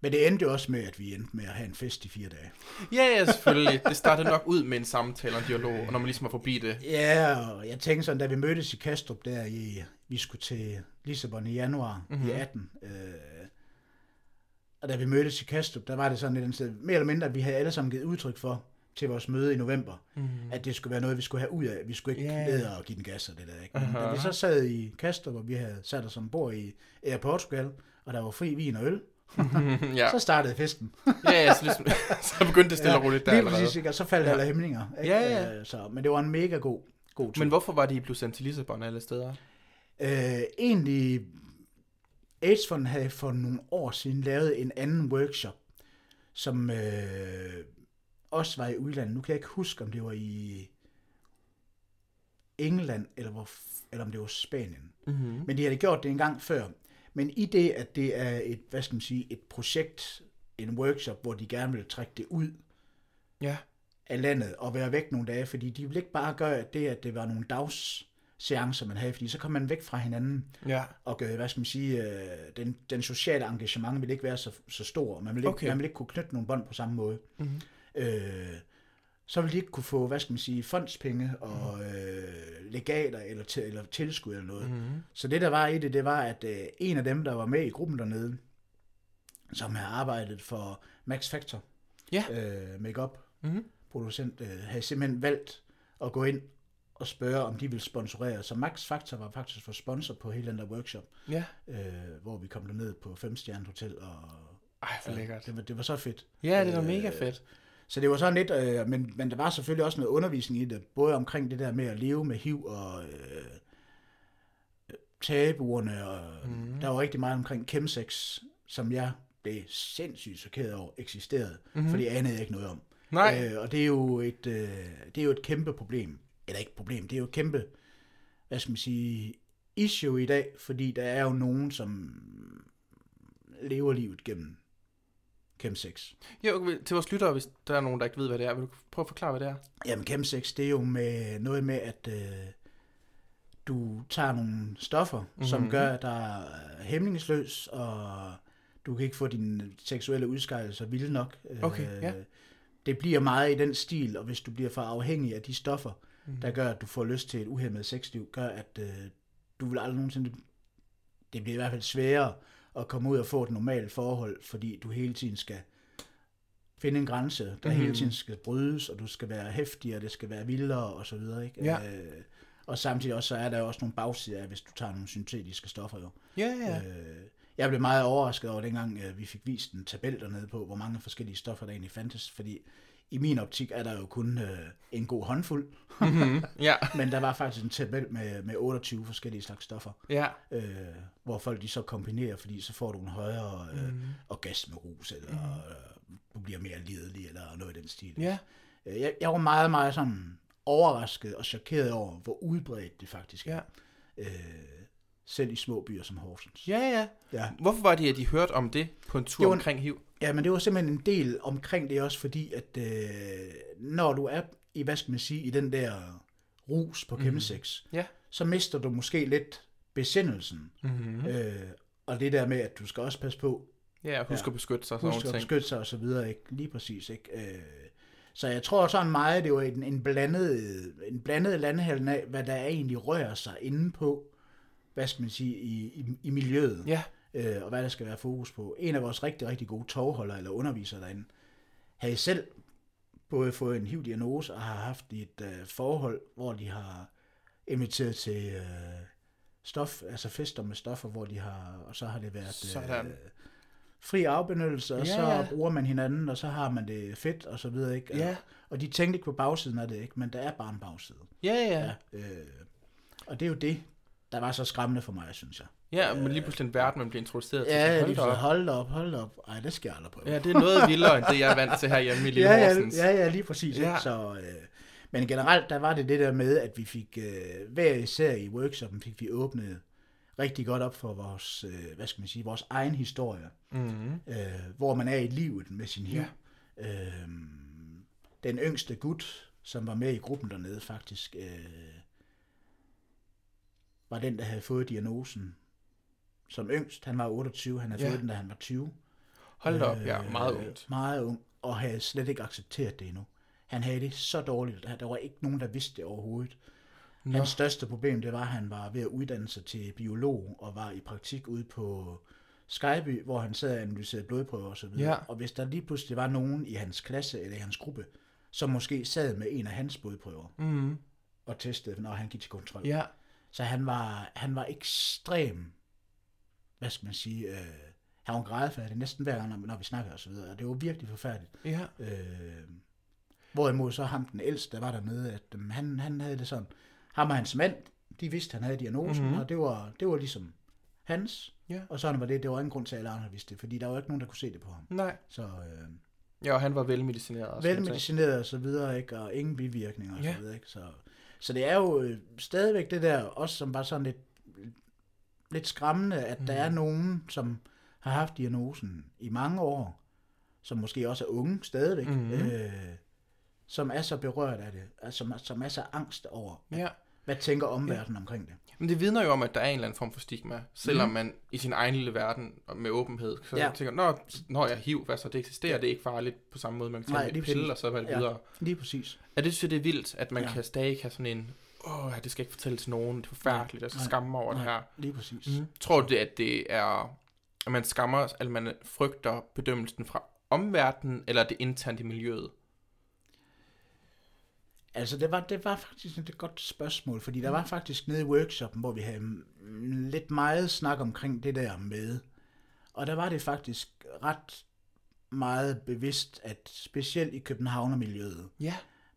Men det endte jo også med, at vi endte med at have en fest i fire dage. Ja, ja, selvfølgelig. Det startede nok ud med en samtale og en dialog, og når man ligesom var forbi det. Ja, og jeg tænkte sådan, da vi mødtes i Kastrup der, i, vi skulle til Lissabon i januar Mhm. mm-hmm. i 18, øh, og da vi mødtes i Kastrup, der var det sådan lidt en sted, mere eller mindre, at vi havde alle sammen givet udtryk for til vores møde i november, Mm. at det skulle være noget, vi skulle have ud af. Vi skulle ikke yeah. ned og give den gas og det der. Ikke? Men Aha. Da vi så sad i Kastrup, og vi havde sat os ombord i Air Portugal, og der var fri vin og øl, ja. så startede festen. ja, ja, så, ligesom, så begyndte det stille og roligt der lige allerede. præcis, ikke? og så faldt Ja. ja. alle hæmninger. Ikke? Ja, ja. Øh, Så, men det var en mega god, god tur. Men hvorfor var de blevet sendt til Lissabon alle steder? Øh, egentlig, AIDS-fonden havde for nogle år siden lavet en anden workshop, som øh, også var i udlandet. Nu kan jeg ikke huske, om det var i England, eller, hvor, eller om det var Spanien. Mm-hmm. Men de havde gjort det en gang før. Men i det, at det er et, hvad skal man sige, et projekt, en workshop, hvor de gerne vil trække det ud Ja. af landet og være væk nogle dage, fordi de ville ikke bare gøre det, at det var nogle dagsseancer, man havde, fordi så kom man væk fra hinanden, Ja. og hvad skal man sige, øh, den, den sociale engagement ville ikke være så, så stor, man ville, ikke, Okay. man ville ikke kunne knytte nogle bånd på samme måde. Mm-hmm. Øh, så ville de ikke kunne få, hvad skal man sige, fondspenge og øh, legater eller, til, eller tilskud eller noget. Mm-hmm. Så det der var i det, det var, at øh, en af dem, der var med i gruppen dernede, som havde arbejdet for Max Factor, Ja. øh, makeup Mm-hmm. producent, øh, havde simpelthen valgt at gå ind og spørge, om de ville sponsorere. Så Max Factor var faktisk for sponsor på hele den der workshop, Ja. øh, hvor vi kom derned på femstjernet hotel, og Ej, for lækkert. det var, det var så fedt. Ja, det er da Øh, mega fedt. Så det var sådan lidt, øh, men, men der var selvfølgelig også noget undervisning i det, både omkring det der med at leve med HIV og øh, tabuerne, og mm. der var rigtig meget omkring chemsex, som jeg blev sindssygt chokeret over eksisterede, Mhm. mm. fordi jeg anede ikke noget om. Nej. Øh, og det er, jo et, øh, det er jo et kæmpe problem. Eller ikke problem, det er jo et kæmpe, hvad skal man sige, issue i dag, fordi der er jo nogen, som lever livet gennem chemsex. Jo, okay, til vores lyttere, hvis der er nogen, der ikke ved, hvad det er, vil du prøve at forklare, hvad det er? Jamen chemsex, det er jo med noget med, at øh, du tager nogle stoffer, mm-hmm. som Mhm. gør dig hæmningsløs, og du kan ikke få dine seksuelle udskejelser vilde nok. Okay, ja. Det bliver meget i den stil, og hvis du bliver for afhængig af de stoffer, Mhm. mm. der gør, at du får lyst til et uhemmet sexliv, gør, at øh, du vil aldrig nogensinde... Det bliver i hvert fald sværere at komme ud og få et normalt forhold, fordi du hele tiden skal finde en grænse, der Mhm. mm-hmm. hele tiden skal brydes, og du skal være hæftig, og det skal være vildere, og så videre, ikke? Ja. Øh, og samtidig også, så er der også nogle bagsider af, hvis du tager nogle syntetiske stoffer, jo. Ja, ja. Øh, jeg blev meget overrasket over dengang, øh, vi fik vist en tabel dernede på, hvor mange forskellige stoffer der egentlig fandtes, fordi i min optik er der jo kun øh, en god håndfuld, Mm-hmm. Ja, men der var faktisk en tabel med, med 28 forskellige slags stoffer, ja. øh, hvor folk de så kombinerer, fordi så får du en højere øh, Mhm. mm. orgasmerus, eller øh, du bliver mere lidelig, eller noget i den stil. Ja. Øh, Jeg, jeg var meget, meget sådan overrasket og chokeret over, hvor udbredt det faktisk er. Ja. Øh, selv i små byer som Horsens. Ja, ja. Ja. Hvorfor var det, at de hørte om det på en tur en- omkring HIV? Ja, men det var simpelthen en del omkring det også, fordi at øh, når du er i, hvad skal man sige, i den der rus på chemsex, Ja. så mister du måske lidt besindelsen. Mm-hmm. Øh, og det der med, at du skal også passe på, Ja, husk Ja. at beskytte sig husk at beskytte sig og så videre, ikke? Lige præcis, ikke? Øh, så jeg tror sådan meget, det var en, en blandet, en blandet landhælden af, hvad der egentlig rører sig inde på, hvad skal man sige, i, i, i miljøet. Ja, øh, og hvad der skal være fokus på. En af vores rigtig, rigtig gode tovholdere eller undervisere derinde, havde selv både fået en HIV-diagnose og har haft et øh, forhold, hvor de har inviteret til øh, stof, altså fester med stoffer, hvor de har, og så har det været Sådan. øh, fri afbenyttelse, og Ja, så ja. bruger man hinanden, og så har man det fedt, og så videre, ikke? Ja. Og de tænkte ikke på bagsiden af det, ikke? Men der er bare en bagside. ja, ja. Ja. Øh, og det er jo det, der var så skræmmende for mig, synes jeg. Ja, men lige pludselig en verden, man bliver introduceret til. Ja, så ja hold op. hold op, hold op. Ej, det skal jeg aldrig prøve. Ja, det er noget vildere, end det, jeg er vant til her hjemme i Lille ja, ja, Horsens. ja, ja, lige præcis. Ja. Ja. Så, øh, men generelt, der var det det der med, at vi fik, øh, hver især i workshoppen, fik vi åbnet rigtig godt op for vores, øh, hvad skal man sige, vores egen historie. Mm-hmm. Øh, hvor man er i livet med sin hiv. Ja. Øh, den yngste gut, som var med i gruppen dernede faktisk, øh, var den, der havde fået diagnosen som yngst. Han var 28, han havde Ja. fået den, da han var 20. Hold da op, ja, Øh, meget ungt. Meget ung, og havde slet ikke accepteret det endnu. Han havde det så dårligt, at der var ikke nogen, der vidste det overhovedet. Nå. Hans største problem, det var, at han var ved at uddanne sig til biolog, og var i praktik ude på Skyby, hvor han sad og analyserede blodprøver osv. Ja. Og hvis der lige pludselig var nogen i hans klasse eller i hans gruppe, som måske sad med en af hans blodprøver Mm-hmm. og testede, når han gik til kontrol. Ja, Så han var, han var ekstrem, hvad skal man sige, øh, han var grædefærdig næsten hver gang, når, vi snakkede og så videre. Og det var virkelig forfærdeligt. ja. Øh, hvorimod så ham den ældste, der var dernede, at øh, han, han havde det sådan, ham og hans mand, de vidste, han havde diagnosen, Mhm. mm-hmm. og det var, det var ligesom hans. Ja. Og sådan var det, det var ingen grund til, at alle andre vidste det, fordi der var ikke nogen, der kunne se det på ham. Nej. Så øh, Ja, og han var velmedicineret. velmedicineret og så videre, ikke? og ingen bivirkninger og Ja. så videre. Ikke? Så, så det er jo øh, stadigvæk det der, også som var sådan lidt, lidt skræmmende, at mm. der er nogen, som har haft diagnosen i mange år, som måske også er unge stadigvæk, mm. øh, som er så berørt af det, som, som er så angst over, Ja. Hvad tænker omverdenen ja. omkring det. Men det vidner jo om, at der er en eller anden form for stigma, selvom mm. man i sin egen lille verden og med åbenhed så ja. Tænker, når, når jeg hiv, hvad så det eksisterer, ja. det er ikke farligt på samme måde, man kan tage en pille, præcis. og så være det Ja. videre. Lige præcis. Er det, synes jeg, det er vildt, at man ja. Kan stadig have sådan en, åh, det skal ikke fortælle til nogen, det er forfærdeligt, jeg skal Nej. skamme mig over det Nej, her. Lige præcis. Mm. Tror du det, at det er, at man skammer, eller man frygter bedømmelsen fra omverdenen, eller er det internt i miljøet? Altså, det var, det var faktisk et godt spørgsmål, fordi der var faktisk nede i workshoppen, hvor vi havde mm, lidt meget snak omkring det der med. Og der var det faktisk ret meget bevidst, at specielt i Københavnermiljøet, Ja.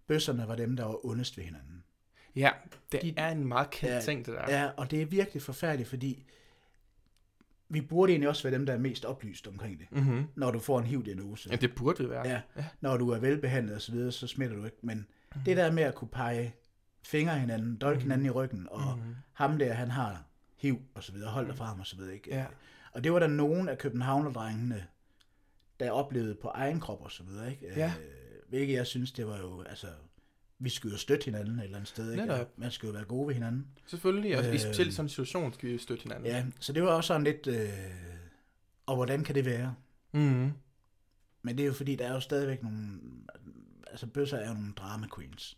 bøsserne var dem, der var ondest ved hinanden. Ja, det De- er en meget kendt Ja, ting, det der. Ja, og det er virkelig forfærdeligt, fordi vi burde egentlig også være dem, der er mest oplyst omkring det, Mm-hmm. når du får en HIV-diagnose. ja, det burde vi være. Ja, når du er velbehandlet og så videre, så smitter du ikke. Men mm. det der med at kunne pege fingre hinanden, dolke mm. hinanden i ryggen, og mm. ham der, han har HIV og så videre, hold dig fra ham og så videre. Ikke? Ja. Og det var der nogen af københavnerdrengene, der oplevede på egen krop og så videre. Ikke? Ja. Øh, hvilket jeg synes, det var jo, altså, vi skulle jo støtte hinanden et eller andet sted. Ikke? Netop. Man skulle jo være gode ved hinanden. Selvfølgelig, og øh, Øh, specielt i sådan en situation skal vi støtte hinanden. Ja, så det var også sådan lidt, øh, og hvordan kan det være? Mm-hmm. Men det er jo fordi, der er jo stadigvæk nogle, altså bøsser er jo nogle drama queens.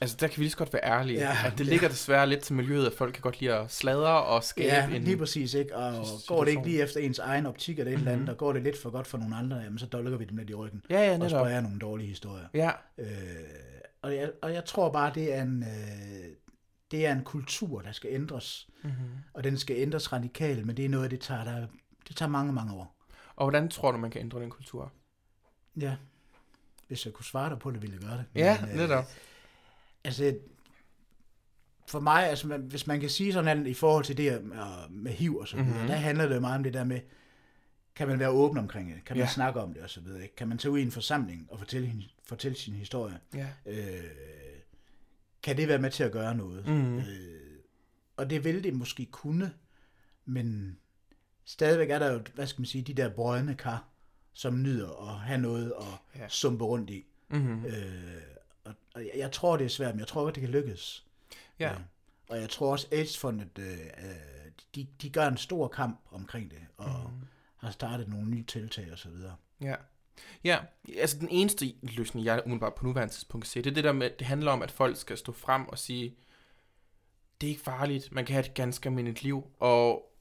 Altså, der kan vi lige så godt være ærlige, ja, at det ja. ligger desværre lidt til miljøet, at folk kan godt lide at sladre og skabe Ja, en... lige præcis, ikke? Og situation. går det ikke lige efter ens egen optik eller et eller andet, Mhm. og går det lidt for godt for nogle andre, jamen så dolker vi dem lidt i ryggen. Ja, ja, Og netop. spreder nogle dårlige historier. Ja, Øh, og, jeg, og jeg tror bare, det er en, øh, det er en kultur, der skal ændres. mm-hmm. Og den skal ændres radikalt, men det er noget, det tager, der, det tager mange, mange år. Og hvordan tror du, man kan ændre den kultur? Ja. Hvis jeg kunne svare dig på det, ville jeg gøre det. Ja, Men, øh, netop. Altså, for mig, altså, man, hvis man kan sige sådan i forhold til det med, med HIV og så videre, Mhm. mm-hmm. der handler det meget om det der med, kan man være åben omkring det? Kan man Ja. snakke om det og så videre? Ikke? Kan man tage ud i en forsamling og fortælle, fortælle sin historie? Ja. Øh, kan det være med til at gøre noget? Mhm. Øh, og det vil det måske kunne, Men stadigvæk er der jo, hvad skal man sige, de der brødne kar, som nyder at have noget at Ja. sumpe rundt i. Mm-hmm. Øh, og, og jeg, tror, det er svært, men jeg tror godt, det kan lykkes. Ja. Øh, og jeg tror også, AIDS-fondet, øh, øh, de, de gør en stor kamp omkring det, og mm. har startet nogle nye tiltag og så videre. Ja. Ja, altså den eneste løsning, jeg umiddelbart på nuværende tidspunkt kan se, det er det der med, det handler om, at folk skal stå frem og sige, det er ikke farligt, man kan have et ganske almindeligt liv, og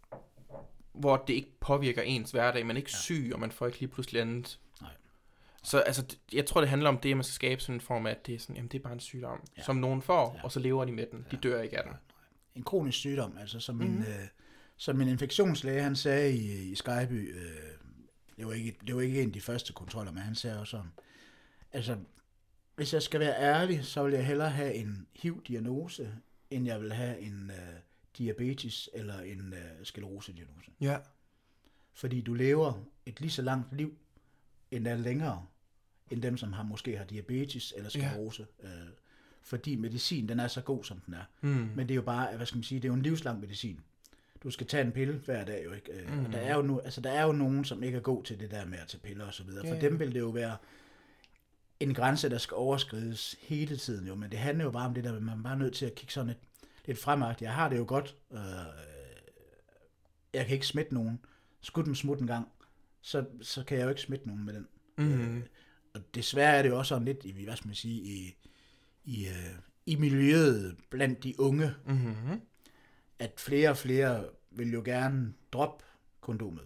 hvor det ikke påvirker ens hverdag, man er ikke ja. syg, og man får ikke lige pludselig andet. Nej. Så altså, jeg tror, det handler om det, at man skal skabe sådan en form af, at det er sådan, jamen det er bare en sygdom, ja. Ja. som nogen får, ja. Ja. og så lever de med den. De dør ikke af den. En kronisk sygdom, altså som, mm. Mhm. en, øh, som en infektionslæge, han sagde i, i Skyby, øh, det, var ikke, det var ikke en af de første kontroller, men han sagde også sådan, altså, hvis jeg skal være ærlig, så vil jeg hellere have en HIV-diagnose, end jeg vil have en øh, diabetes eller en øh, sklerose-diagnose. Ja. Fordi du lever et lige så langt liv, endda længere, end dem, som har måske har diabetes eller sklerose. Ja. Øh, fordi medicin, den er så god, som den er. Mm. Men det er jo bare, hvad skal man sige, det er jo en livslang medicin. Du skal tage en pille hver dag jo ikke. Mm. Og der er jo, nu, altså, der er jo nogen, som ikke er god til det der med at tage piller og så videre. For dem vil det jo være en grænse, der skal overskrides hele tiden jo. Men det handler jo bare om det der, at man er bare nødt til at kigge sådan lidt, lidt fremad. Jeg har det jo godt. Øh, jeg kan ikke smitte nogen. Skulle den smutte en gang, så, så kan jeg jo ikke smitte nogen med den. Mm. Og desværre er det jo også sådan lidt, i, hvad skal man sige, i, i, øh, i miljøet blandt de unge, Mm-hmm. at flere og flere vil jo gerne droppe kondomet.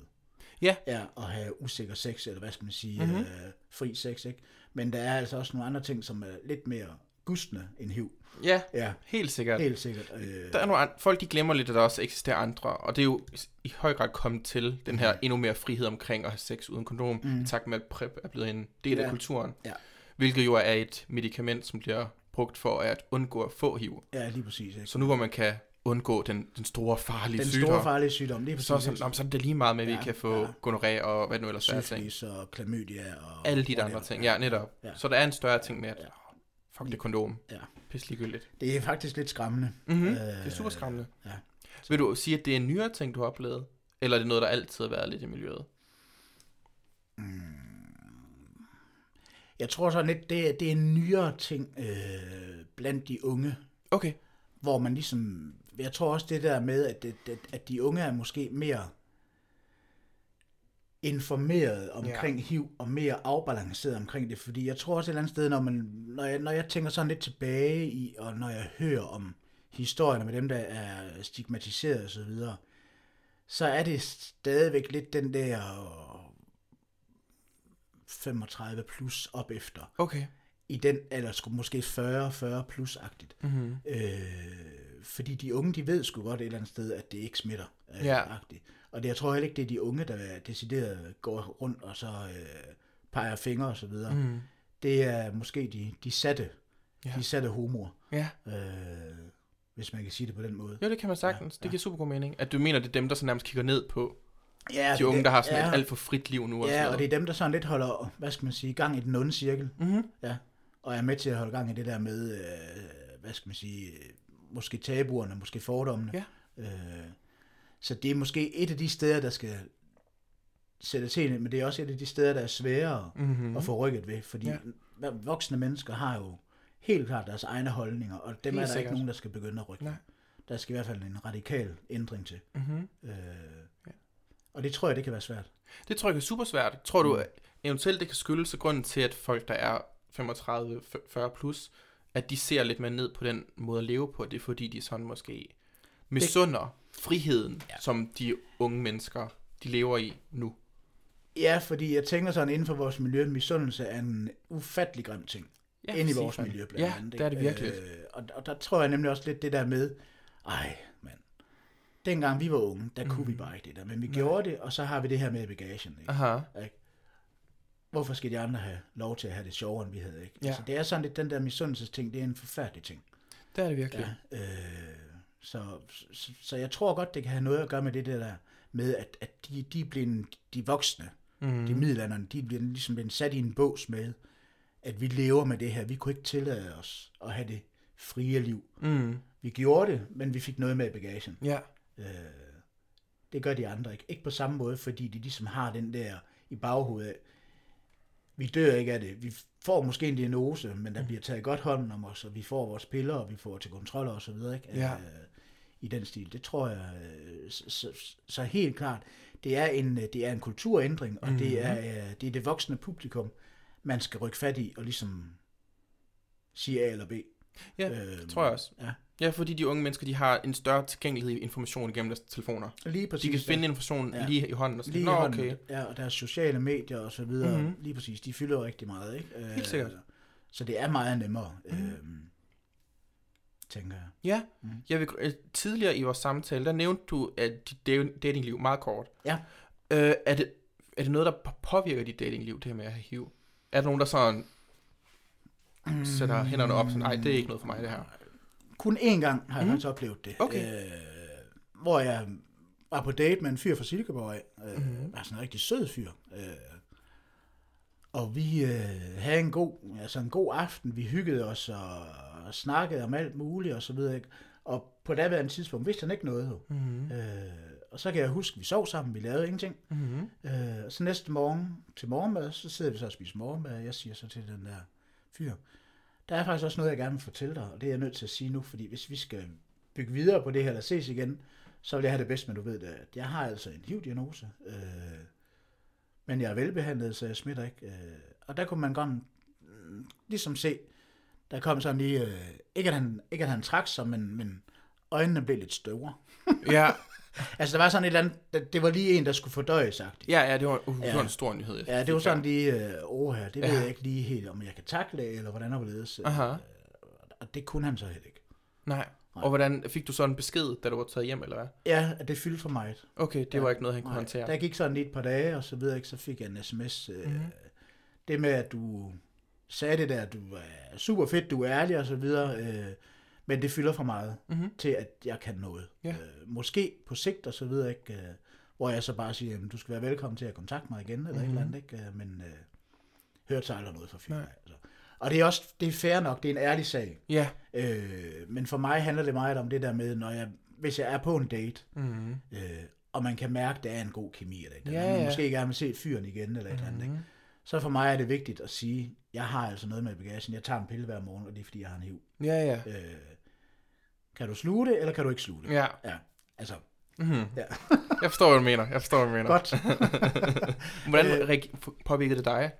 Ja. Ja, og have usikker sex, eller hvad skal man sige, Mhm. mm-hmm. øh, fri sex, ikke? Men der er altså også nogle andre ting, som er lidt mere gustne end HIV. Ja, Ja, helt sikkert. helt sikkert. Øh, Der er nogle andre, folk de glemmer lidt, at der også eksisterer andre, og det er jo i høj grad kommet til den her endnu mere frihed omkring at have sex uden kondom, mm. i takt med at PrEP er blevet en del af Ja. kulturen. Ja. Hvilket jo er et medicament, som bliver brugt for at undgå at få HIV. ja, lige præcis. Ikke? Så nu hvor man kan undgå den, den store farlige Den sygdom, store farlige sygdom, lige præcis. så, er sådan, "Nå, så er det lige meget med, at vi Ja, kan få ja. gonoré og hvad det nu ellers er. ting. syfilis og klamydia og... Alle de der andre ting. Ja, netop. Ja. Så der er en større ting med, at Ja. Fuck det kondom. Ja. Pisse ligegyldigt. Det er faktisk lidt skræmmende. Mm-hmm. Øh, det er super skræmmende. ja. Vil du sige, at det er en nyere ting, du har oplevet? Eller er det noget, der altid har været lidt i miljøet? Jeg tror sådan lidt, det, er- det er en nyere ting øh, blandt de unge, Okay. hvor man ligesom, jeg tror også det der med, at, at, at de unge er måske mere informeret omkring ja. HIV, og mere afbalanceret omkring det, fordi jeg tror også et eller andet sted, når, man, når, jeg, når jeg tænker sådan lidt tilbage i, og når jeg hører om historierne med dem, der er stigmatiseret og så videre, så er det stadigvæk lidt den der øh, 35 plus op efter Okay. i den, eller skulle måske 40-40 plus-agtigt. Mm-hmm. Øh, fordi de unge, de ved sgu godt et eller andet sted, at det ikke smitter. Øh, Ja. agtigt. Og det, jeg tror heller ikke, det er de unge, der decideret går rundt og så øh, peger fingre og så videre. Mm. Det er måske de, de satte, Ja. de satte homoer, Ja. øh, hvis man kan sige det på den måde. Jo, det kan man sagtens. Ja, Ja, Det giver super god mening. At du mener, det er dem, der så nærmest kigger ned på Ja, de unge, der har sådan ja, et alt for frit liv nu. Og Ja, og det er dem, der sådan lidt holder, hvad skal man sige, gang i den onde cirkel. Mm-hmm. Ja, og er med til at holde gang i det der med, øh, hvad skal man sige, øh, måske tabuerne, måske fordommene. Ja. Øh, så det er måske et af de steder, der skal sætte til, men det er også et af de steder, der er sværere Mm-hmm. at få rykket ved, fordi Ja. voksne mennesker har jo helt klart deres egne holdninger, og dem Helt er der sikkert. ikke nogen, der skal begynde at rykke. Nej. Der skal i hvert fald en radikal ændring til. Mm-hmm. Øh, Ja. Og det tror jeg, det kan være svært. Det tror jeg er super svært. Tror du Mm. at eventuelt, det kan skyldes grunden til, at folk, der er 35-40 plus, at de ser lidt mere ned på den måde at leve på, det er fordi, de sådan måske misunder friheden, ja. Ja. som de unge mennesker, de lever i nu. Ja, fordi jeg tænker sådan, inden for vores miljø, misundelse er en ufattelig grim ting. Ja, ind i sig vores det. miljø blandt Ja, andet. det er det ikke? virkelig. Øh, og, og der tror jeg nemlig også lidt det der med, ej, mand, dengang vi var unge, der kunne vi bare ikke det der, men vi Nej. gjorde det, og så har vi det her med bagagen. Ikke? Aha. Hvorfor skal de andre have lov til at have det sjovere, end vi havde? Ikke? Ja. Altså, det er sådan lidt, den der misundelsesting, det er en forfærdelig ting. Det er det virkelig. Ja, øh, så, så, så jeg tror godt, det kan have noget at gøre med det der med, at, at de, de er blevet, de voksne, Mm. mm. de middelalderne, de er blevet, ligesom blevet sat i en bås med, at vi lever med det her. Vi kunne ikke tillade os at have det frie liv. Mm. Vi gjorde det, men vi fik noget med i bagagen. Ja. Øh, Det gør de andre ikke. Ikke på samme måde, fordi de ligesom har den der i baghovedet vi dør ikke af det. Vi får måske en diagnose, men der bliver taget godt hånd om os, og vi får vores piller, og vi får til kontrol og så videre. Ikke? Ja. Øh, I den stil. Det tror jeg, øh, så, så, så helt klart, det er en, øh, det er en kulturændring, og mm-hmm. det, er, øh, det er det voksne publikum, man skal rykke fat i, og ligesom sige A eller B. Ja, Øhm, det tror jeg også. Ja. Ja, fordi de unge mennesker, de har en større tilgængelighed i information gennem deres telefoner. Lige præcis. De kan finde information Ja. lige i hånden og sådan, Lige Nå, i hånden, okay. Ja, og deres sociale medier og så videre, Mhm. mm-hmm. lige præcis, de fylder jo rigtig meget, ikke? Helt sikkert. Så det er meget nemmere, Mhm. mm-hmm. øhm, tænker jeg. Ja, Mm. jeg vil, øh, tidligere i vores samtale, der nævnte du, at dit da- datingliv meget kort. Ja. Øh, er, det, er det noget, der på- påvirker dit datingliv, det her med at have HIV? Er der nogen, der sådan sætter hænderne op, sådan, nej, det er ikke noget for mig, det her. Kun én gang har jeg Mhm. faktisk oplevet det. Okay. Øh, hvor jeg var på date med en fyr fra Silkeborg af. Øh, Mhm. mm-hmm. Altså en rigtig sød fyr. Øh, og vi øh, havde en god, altså en god aften. Vi hyggede os og, og snakkede om alt muligt og så videre. Ikke? Og på daværende tidspunkt vidste han ikke noget. Jo. Mm-hmm. Øh, og så kan jeg huske, at vi sov sammen, vi lavede ingenting. Mm-hmm. Øh, så næste morgen til morgenmad, så sidder vi så og spiser morgenmad, og jeg siger så til den der fyr, der er faktisk også noget, jeg gerne vil fortælle dig, og det er jeg nødt til at sige nu, fordi hvis vi skal bygge videre på det her, eller ses igen, så vil jeg have det bedst, men du ved det, at jeg har altså en HIV-diagnose, øh, men jeg er velbehandlet, så jeg smitter ikke. Øh, og der kunne man godt mm, ligesom se, der kom sådan lige, øh, ikke, at han, ikke at han trak sig, men, men øjnene blev lidt større. Ja, Altså, der var sådan et eller andet, det- var lige en, der skulle fordøjes, sagt. ja, ja, det var, uh, det var en stor nyhed. jeg Ja, det var sådan lige, øh, åh her, det ved Ja. jeg ikke lige helt, om jeg kan takle, eller hvordan og hvorledes. Aha. Og det kunne han så heller ikke. Nej. Og hvordan fik du så en besked, da du var taget hjem, eller hvad? Ja, at det fyldte for mig. Okay, det var ikke noget, han kunne Nej, håndtere. Der gik sådan et par dage, og så videre, ikke, så fik jeg en sms. Øh, Mhm. Det med, at du sagde det der, at du er super fedt, du er ærlig og så videre, øh, men det fylder for meget Mhm. til, at jeg kan noget. Ja. Øh, måske på sigt og så videre, ikke, øh, hvor jeg så bare siger, jamen, du skal være velkommen til at kontakte mig igen, eller mm-hmm. et eller andet, ikke? Øh, men øh, hørte så aldrig noget fra fyren. Mhm. Nej. Altså. Og det er også, det er fair nok, det er en ærlig sag. Ja. Øh, men for mig handler det meget om det der med, når jeg, hvis jeg er på en date, Mm-hmm. øh, og man kan mærke, at der er en god kemi, eller et Ja, andet, man ja. måske gerne vil se fyren igen, eller et andet, ikke? Mhm. så for mig er det vigtigt at sige, jeg har altså noget med bagagen, jeg tager en pille hver morgen, og det er fordi, jeg har en HIV. Ja, ja. Øh, kan du sluge det, eller kan du ikke sluge det? Ja. ja. Altså, Mm-hmm. Ja. jeg forstår, hvad du mener. Jeg forstår, hvad du mener. godt. Hvordan Øh, påvirkede det dig?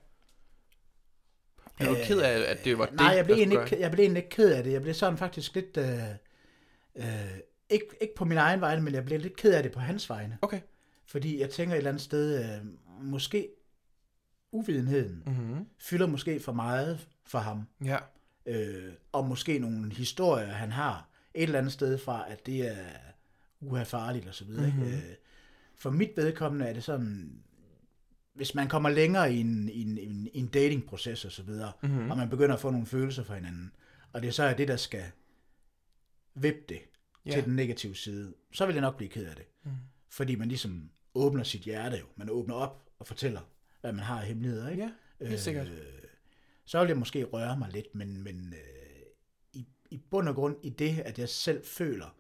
Er du Øh, ked af, at det var det, Nej, jeg blev, egentlig ikke, jeg blev egentlig ikke ked af det. Jeg blev sådan faktisk lidt... Øh, øh, ikke, ikke på min egen vegne, men jeg blev lidt ked af det på hans vegne. Okay. Fordi jeg tænker et eller andet sted, øh, måske uvidenheden? Mm-hmm. fylder måske for meget for ham. Ja. Øh, og måske nogle historier, han har et eller andet sted fra, at det er uha farligt og så videre. Mhm. Mm-hmm. Øh, for mit vedkommende er det sådan, hvis man kommer længere i en, i en, en, en datingproces og så videre, Mhm. mm-hmm. og man begynder at få nogle følelser for hinanden, og det så er det, der skal vippe det Ja. til den negative side, så vil jeg nok blive ked af det. Mhm. Fordi man ligesom åbner sit hjerte jo. Man åbner op og fortæller, hvad man har af hemmeligheder. Ikke? Ja, helt sikkert. Øh, så vil jeg måske røre mig lidt, men, men øh, i, i bund og grund i det, at jeg selv føler,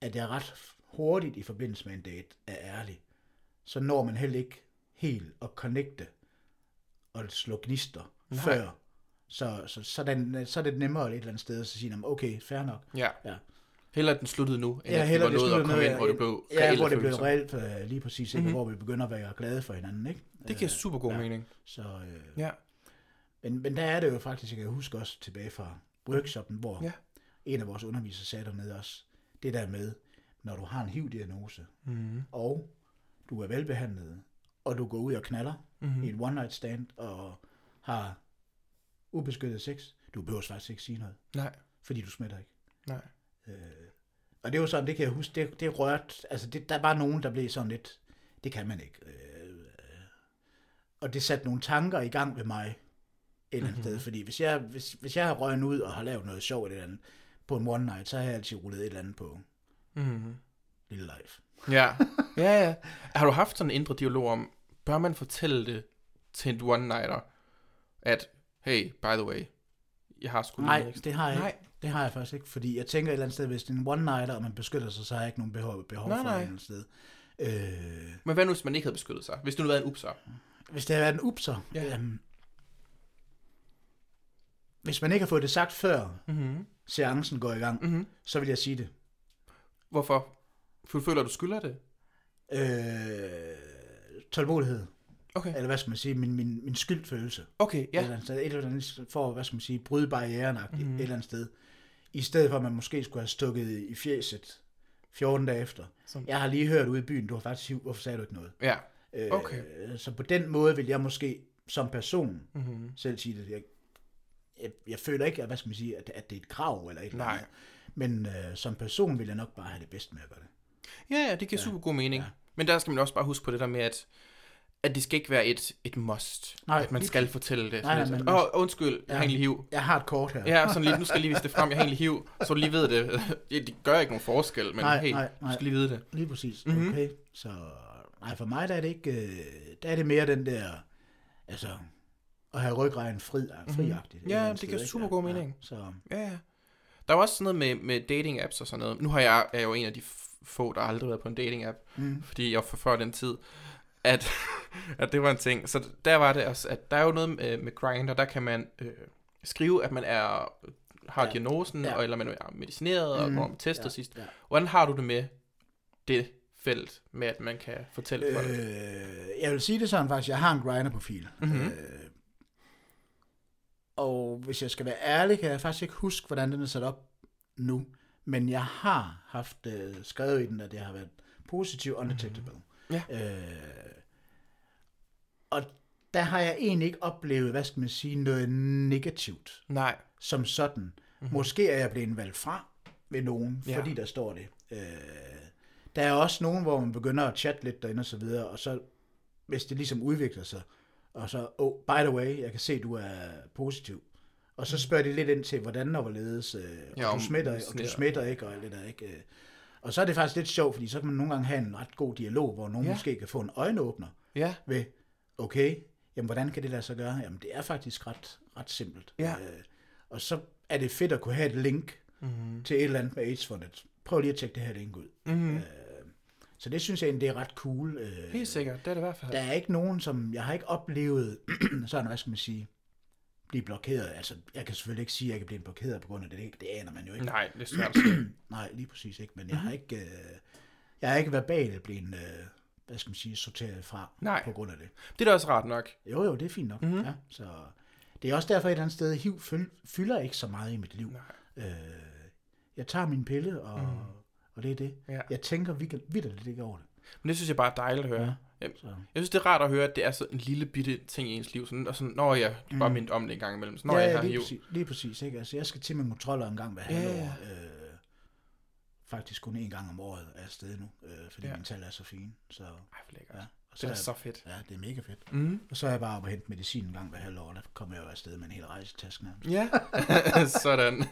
at jeg ret hurtigt i forbindelse med en date er ærlig, så når man heller ikke helt at connecte og slå gnister Nej. før. Så, så, så, den, så er det nemmere et eller andet sted at sige, "Nå, okay, fair nok. Ja. Ja. Heller at den sluttede nu, end Ja, at det var noget at komme ind, hvor det blev Ja, hvor det blev reelt øh, lige præcis, ikke? Mhm. Mm-hmm. hvor vi begynder at være glade for hinanden. Ikke? Det giver Øh, super god ja. mening. Så, øh, Ja. men, men der er det jo faktisk, jeg kan huske også tilbage fra workshoppen, hvor ja. en af vores undervisere sagde dernede også, det der med, når du har en HIV-diagnose, Mm-hmm. og du er velbehandlet, og du går ud og knaller Mhm. mm-hmm. i et one-night stand, og har ubeskyttet sex, du behøver faktisk ikke sige noget, Nej, fordi du smitter ikke. nej. Øh, og det var sådan, det kan jeg huske, det, det rørt, altså det, der var nogen, der blev sådan lidt, det kan man ikke. Øh, og det satte nogle tanker i gang ved mig et eller andet Mhm. sted, fordi hvis jeg, hvis, hvis jeg har røget ud og har lavet noget sjovt eller andet på en one night, så har jeg altid rullet et eller andet på Mm-hmm. Lille Life. Ja. ja, ja. Har du haft sådan en indre dialog om, bør man fortælle det til en one-nighter, at, hey, by the way, jeg har sgu Nej, det har jeg Nej. ikke. Det har jeg faktisk ikke, fordi jeg tænker et eller andet sted, hvis det er en one-nighter, og man beskytter sig, så har jeg ikke nogen behov, behov Nej, for nej. et eller andet sted. Øh, Men hvad nu, hvis man ikke havde beskyttet sig? Hvis du nu havde været en upser? hvis det havde været en upser, Ja. øhm, hvis man ikke har fået det sagt før Mm-hmm. seancen går i gang, Mm-hmm. så vil jeg sige det. Hvorfor? For du føler, du skylder det? Øh, tålmodighed, Okay. eller hvad skal man sige, min, min, min skyldfølelse. Okay, Ja. Et eller andet sted, et eller andet, for, hvad skal man sige, bryde barrieren Mhm. mm. et eller andet sted. I stedet for, at man måske skulle have stukket i fjeset 14 dage efter. Sådan. Jeg har lige hørt ude i byen, du har faktisk hiv, hvorfor sagde du ikke noget? Ja. Øh, Okay. Så på den måde vil jeg måske som person Mm-hmm. selv sige det. Jeg, jeg, jeg føler ikke, at, hvad skal man sige, at, at det er et krav eller et eller Nej. andet. Men øh, som person vil jeg nok bare have det bedst med at gøre det. Ja, ja, det giver ja. super god mening. Ja. Ja. Men der skal man også bare huske på det der med, at, at det skal ikke være et, et must. Nej, at man skal fortælle det. Nej, nej, Åh, oh, undskyld, jeg har Ja. egentlig hiv. Jeg har et kort her. Ja, sådan lige, nu skal jeg lige vise det frem, jeg har egentlig hiv, så du lige ved det. Ja, det gør ikke nogen forskel, men Nej, hey, nej, du nej. skal lige vide det. Lige præcis. Mhm. Mm-hmm. Okay. Så nej, for mig der er det ikke, øh, der er det mere den der, altså, at have ryggraden fri, friagtigt. et Ja, eller andet det giver ikke? super god Ja, mening. Så, Ja, ja. Der er også sådan noget med, med dating apps og sådan noget. Nu har jeg, er jeg jo en af de få, der aldrig har været på en dating app, mm, fordi jeg for før den tid, at, at det var en ting. Så der var det også, at der er jo noget med, med Grindr, der kan man øh, skrive, at man er har Ja. diagnosen, Ja. og, eller man er medicineret, og Mm. hvor man tester ja, sidst. ja. Hvordan har du det med det felt, med at man kan fortælle folk? Øh, jeg vil sige det sådan faktisk, jeg har en grinder-profil. Mhm. Øh, og hvis jeg skal være ærlig, kan jeg faktisk ikke huske, hvordan den er sat op nu. Men jeg har haft øh, skrevet i den, at det har været positiv undetectable. Ja. Øh, og der har jeg egentlig ikke oplevet, hvad skal man sige, noget negativt Nej. som sådan. Mm-hmm. Måske er jeg blevet valgt fra ved nogen, ja. fordi der står det. Øh, der er også nogen, hvor man begynder at chatte lidt derinde og så videre, og så, hvis det ligesom udvikler sig, og så, oh, by the way, jeg kan se, du er positiv. Og så spørger de lidt ind til, hvordan og hvorledes, øh, Ja, og om du smitter, og du smitter ikke, og alt det der, ikke? Øh, Og så er det faktisk lidt sjovt, fordi så kan man nogle gange have en ret god dialog, hvor nogen Ja. måske kan få en øjenåbner Ja. ved, okay, jamen hvordan kan det lade sig gøre? Jamen det er faktisk ret, ret simpelt. Ja. Øh, og så er det fedt at kunne have et link Mm-hmm. til et eller andet med AIDS-fundet. Prøv lige at tjekke det her link ud. Mm-hmm. Øh, så det synes jeg egentlig, det er ret cool. Øh, Helt sikkert, det er det i hvert fald. der er ikke nogen, som... Jeg har ikke oplevet, sådan, hvad skal man sige, blive blokeret. Altså, jeg kan selvfølgelig ikke sige, at jeg kan blive blokeret på grund af det. Det, aner man jo ikke. Nej, det er svært. Nej, lige præcis ikke. Men jeg har ikke... Øh, jeg har ikke verbalt blevet, øh, hvad skal man sige, sorteret fra Nej. på grund af det. Det er da også rart nok. Jo, jo, det er fint nok. Mhm. Mm-hmm. Ja, så det er også derfor et eller andet sted, HIV fyld, fylder ikke så meget i mit liv. Nej. Øh, jeg tager min pille, og, Mm. og det er det. Ja. Jeg tænker vildt vildt ikke over det. Men det synes jeg bare er dejligt at høre. Ja. Jamen, Så. Jeg synes, det er rart at høre, at det er så en lille bitte ting i ens liv. Sådan, og sådan, når jeg mm. bare mindt om det en gang imellem. Så når ja, jeg har lige hiv. præcis, lige præcis. Ikke? Altså, jeg skal til min kontroller en gang hver Ja, halvår. Øh, faktisk kun en gang om året er jeg afsted nu, øh, fordi Ja. mine tal er så fine. Så, Ej, hvor lækkert. ja. Og Det er er, så fedt. Ja, det er mega fedt. Mm. Og så er jeg bare oppe og hente medicin en gang hver halvår. Der kommer jeg jo afsted med en hel rejsetaske nærmest. Ja, sådan.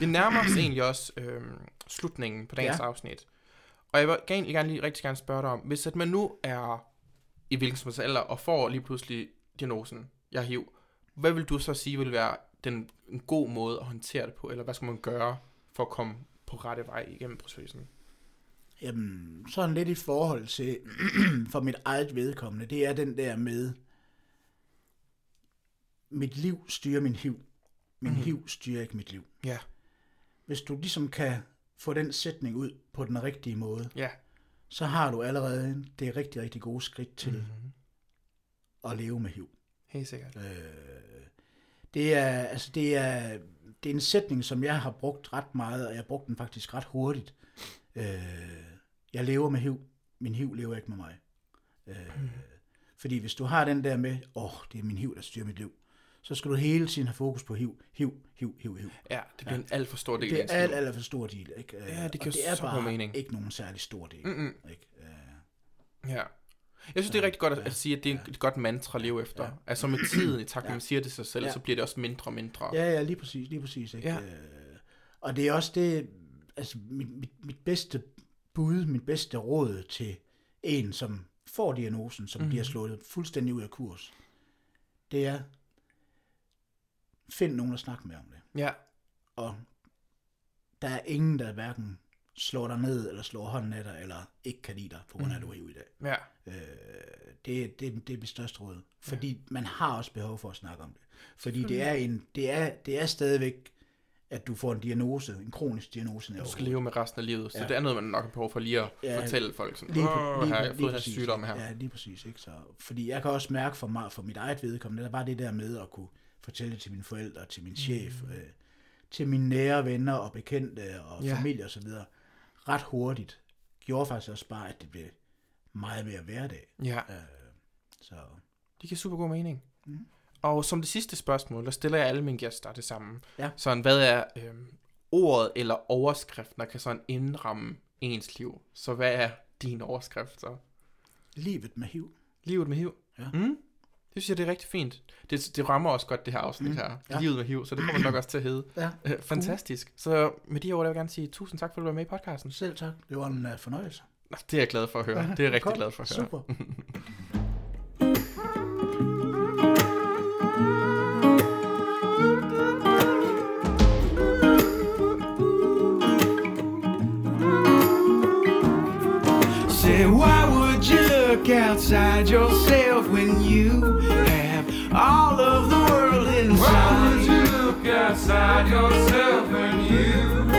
Vi nærmer os egentlig også øhm, slutningen på dagens. Ja. afsnit. Og jeg vil gerne, gerne lige rigtig gerne spørge dig om, hvis at man nu er i hvilken som helst alder og får lige pludselig diagnosen, jeg har HIV, hvad vil du så sige vil være den, en god måde at håndtere det på, eller hvad skal man gøre for at komme på rette vej igennem processen? Jamen, sådan lidt i forhold til, for mit eget vedkommende, det er den der med, mit liv styrer min hiv. Min mm. hiv styrer ikke mit liv. Ja. Hvis du ligesom kan få den sætning ud på den rigtige måde, Ja. så har du allerede det rigtig, rigtig gode skridt til Mhm. mm. at leve med hiv. Helt sikkert. Øh, det er, altså det er, det er en sætning, som jeg har brugt ret meget, og jeg har brugt den faktisk ret hurtigt. Øh, jeg lever med hiv. Min hiv lever ikke med mig. Øh, fordi hvis du har den der med, åh, oh, det er min hiv, der styrer mit liv, så skal du hele tiden have fokus på hiv, hiv, hiv, hiv, hiv. Ja, det bliver en alt for stor del Det er ens alt, alt for stor del, ikke? Ja, det giver det er så bare mening. ikke nogen særlig stor del, Mm-mm. ikke? Øh, Ja. Jeg synes, det er rigtig godt at, at sige, at det er et godt mantra at leve efter. Ja. Altså med tiden, i takt med, at Ja. man siger det sig selv, Ja. så bliver det også mindre og mindre. Ja, ja, lige præcis, lige præcis. Ikke? Ja. Øh, og det er også det, altså mit, mit, mit bedste bud, mit bedste råd til en, som får diagnosen, som Mhm. mm. bliver slået fuldstændig ud af kurs, det er, find nogen at snakke med om det. Ja. Og der er ingen, der hverken slår dig ned, eller slår hånden af dig, eller ikke kan lide dig, på grund af, at du er i dag. Ja. Øh, det, det, det er mit største råd. Fordi man har også behov for at snakke om det. Fordi det er, en, det, er, det er stadigvæk, at du får en diagnose, en kronisk diagnose. Du skal leve med resten af livet, så Ja. det er noget, man nok har behov for lige at Ja, fortælle folk. Sådan, Lige, Åh, lige, her, jeg har fået præcis. sygdom her. Ja, lige præcis. Ikke? Så, fordi jeg kan også mærke for, mig, for mit eget vedkommende, der var det der med at kunne fortælle det til mine forældre, til min chef, øh, til mine nære venner og bekendte og Ja. familie osv. ret hurtigt. Gjorde faktisk også bare, at det blev meget mere hverdag. Ja, Øh, så det giver super god mening. Mhm. Og som det sidste spørgsmål, der stiller jeg alle mine gæster det samme. Ja. Sådan, hvad er øhm, ordet eller overskriften, der kan sådan indramme ens liv? Så hvad er din overskrift så? livet med HIV. Livet med HIV? Ja. Mm? Det synes jeg, det er rigtig fint. Det, det rammer også godt, det her afsnit Mm, her. ja. Livet med HIV, så det kommer nok også til at hedde. Ja, Øh, fantastisk. Så med de her ord, der vil jeg gerne sige tusind tak, for at du var med i podcasten. selv tak. Det var en uh, fornøjelse. Nå, Det er jeg glad for at høre. Det er jeg rigtig Godt. glad for at høre. Super. look outside yourself when you have all of the world inside? Why would you look outside yourself when you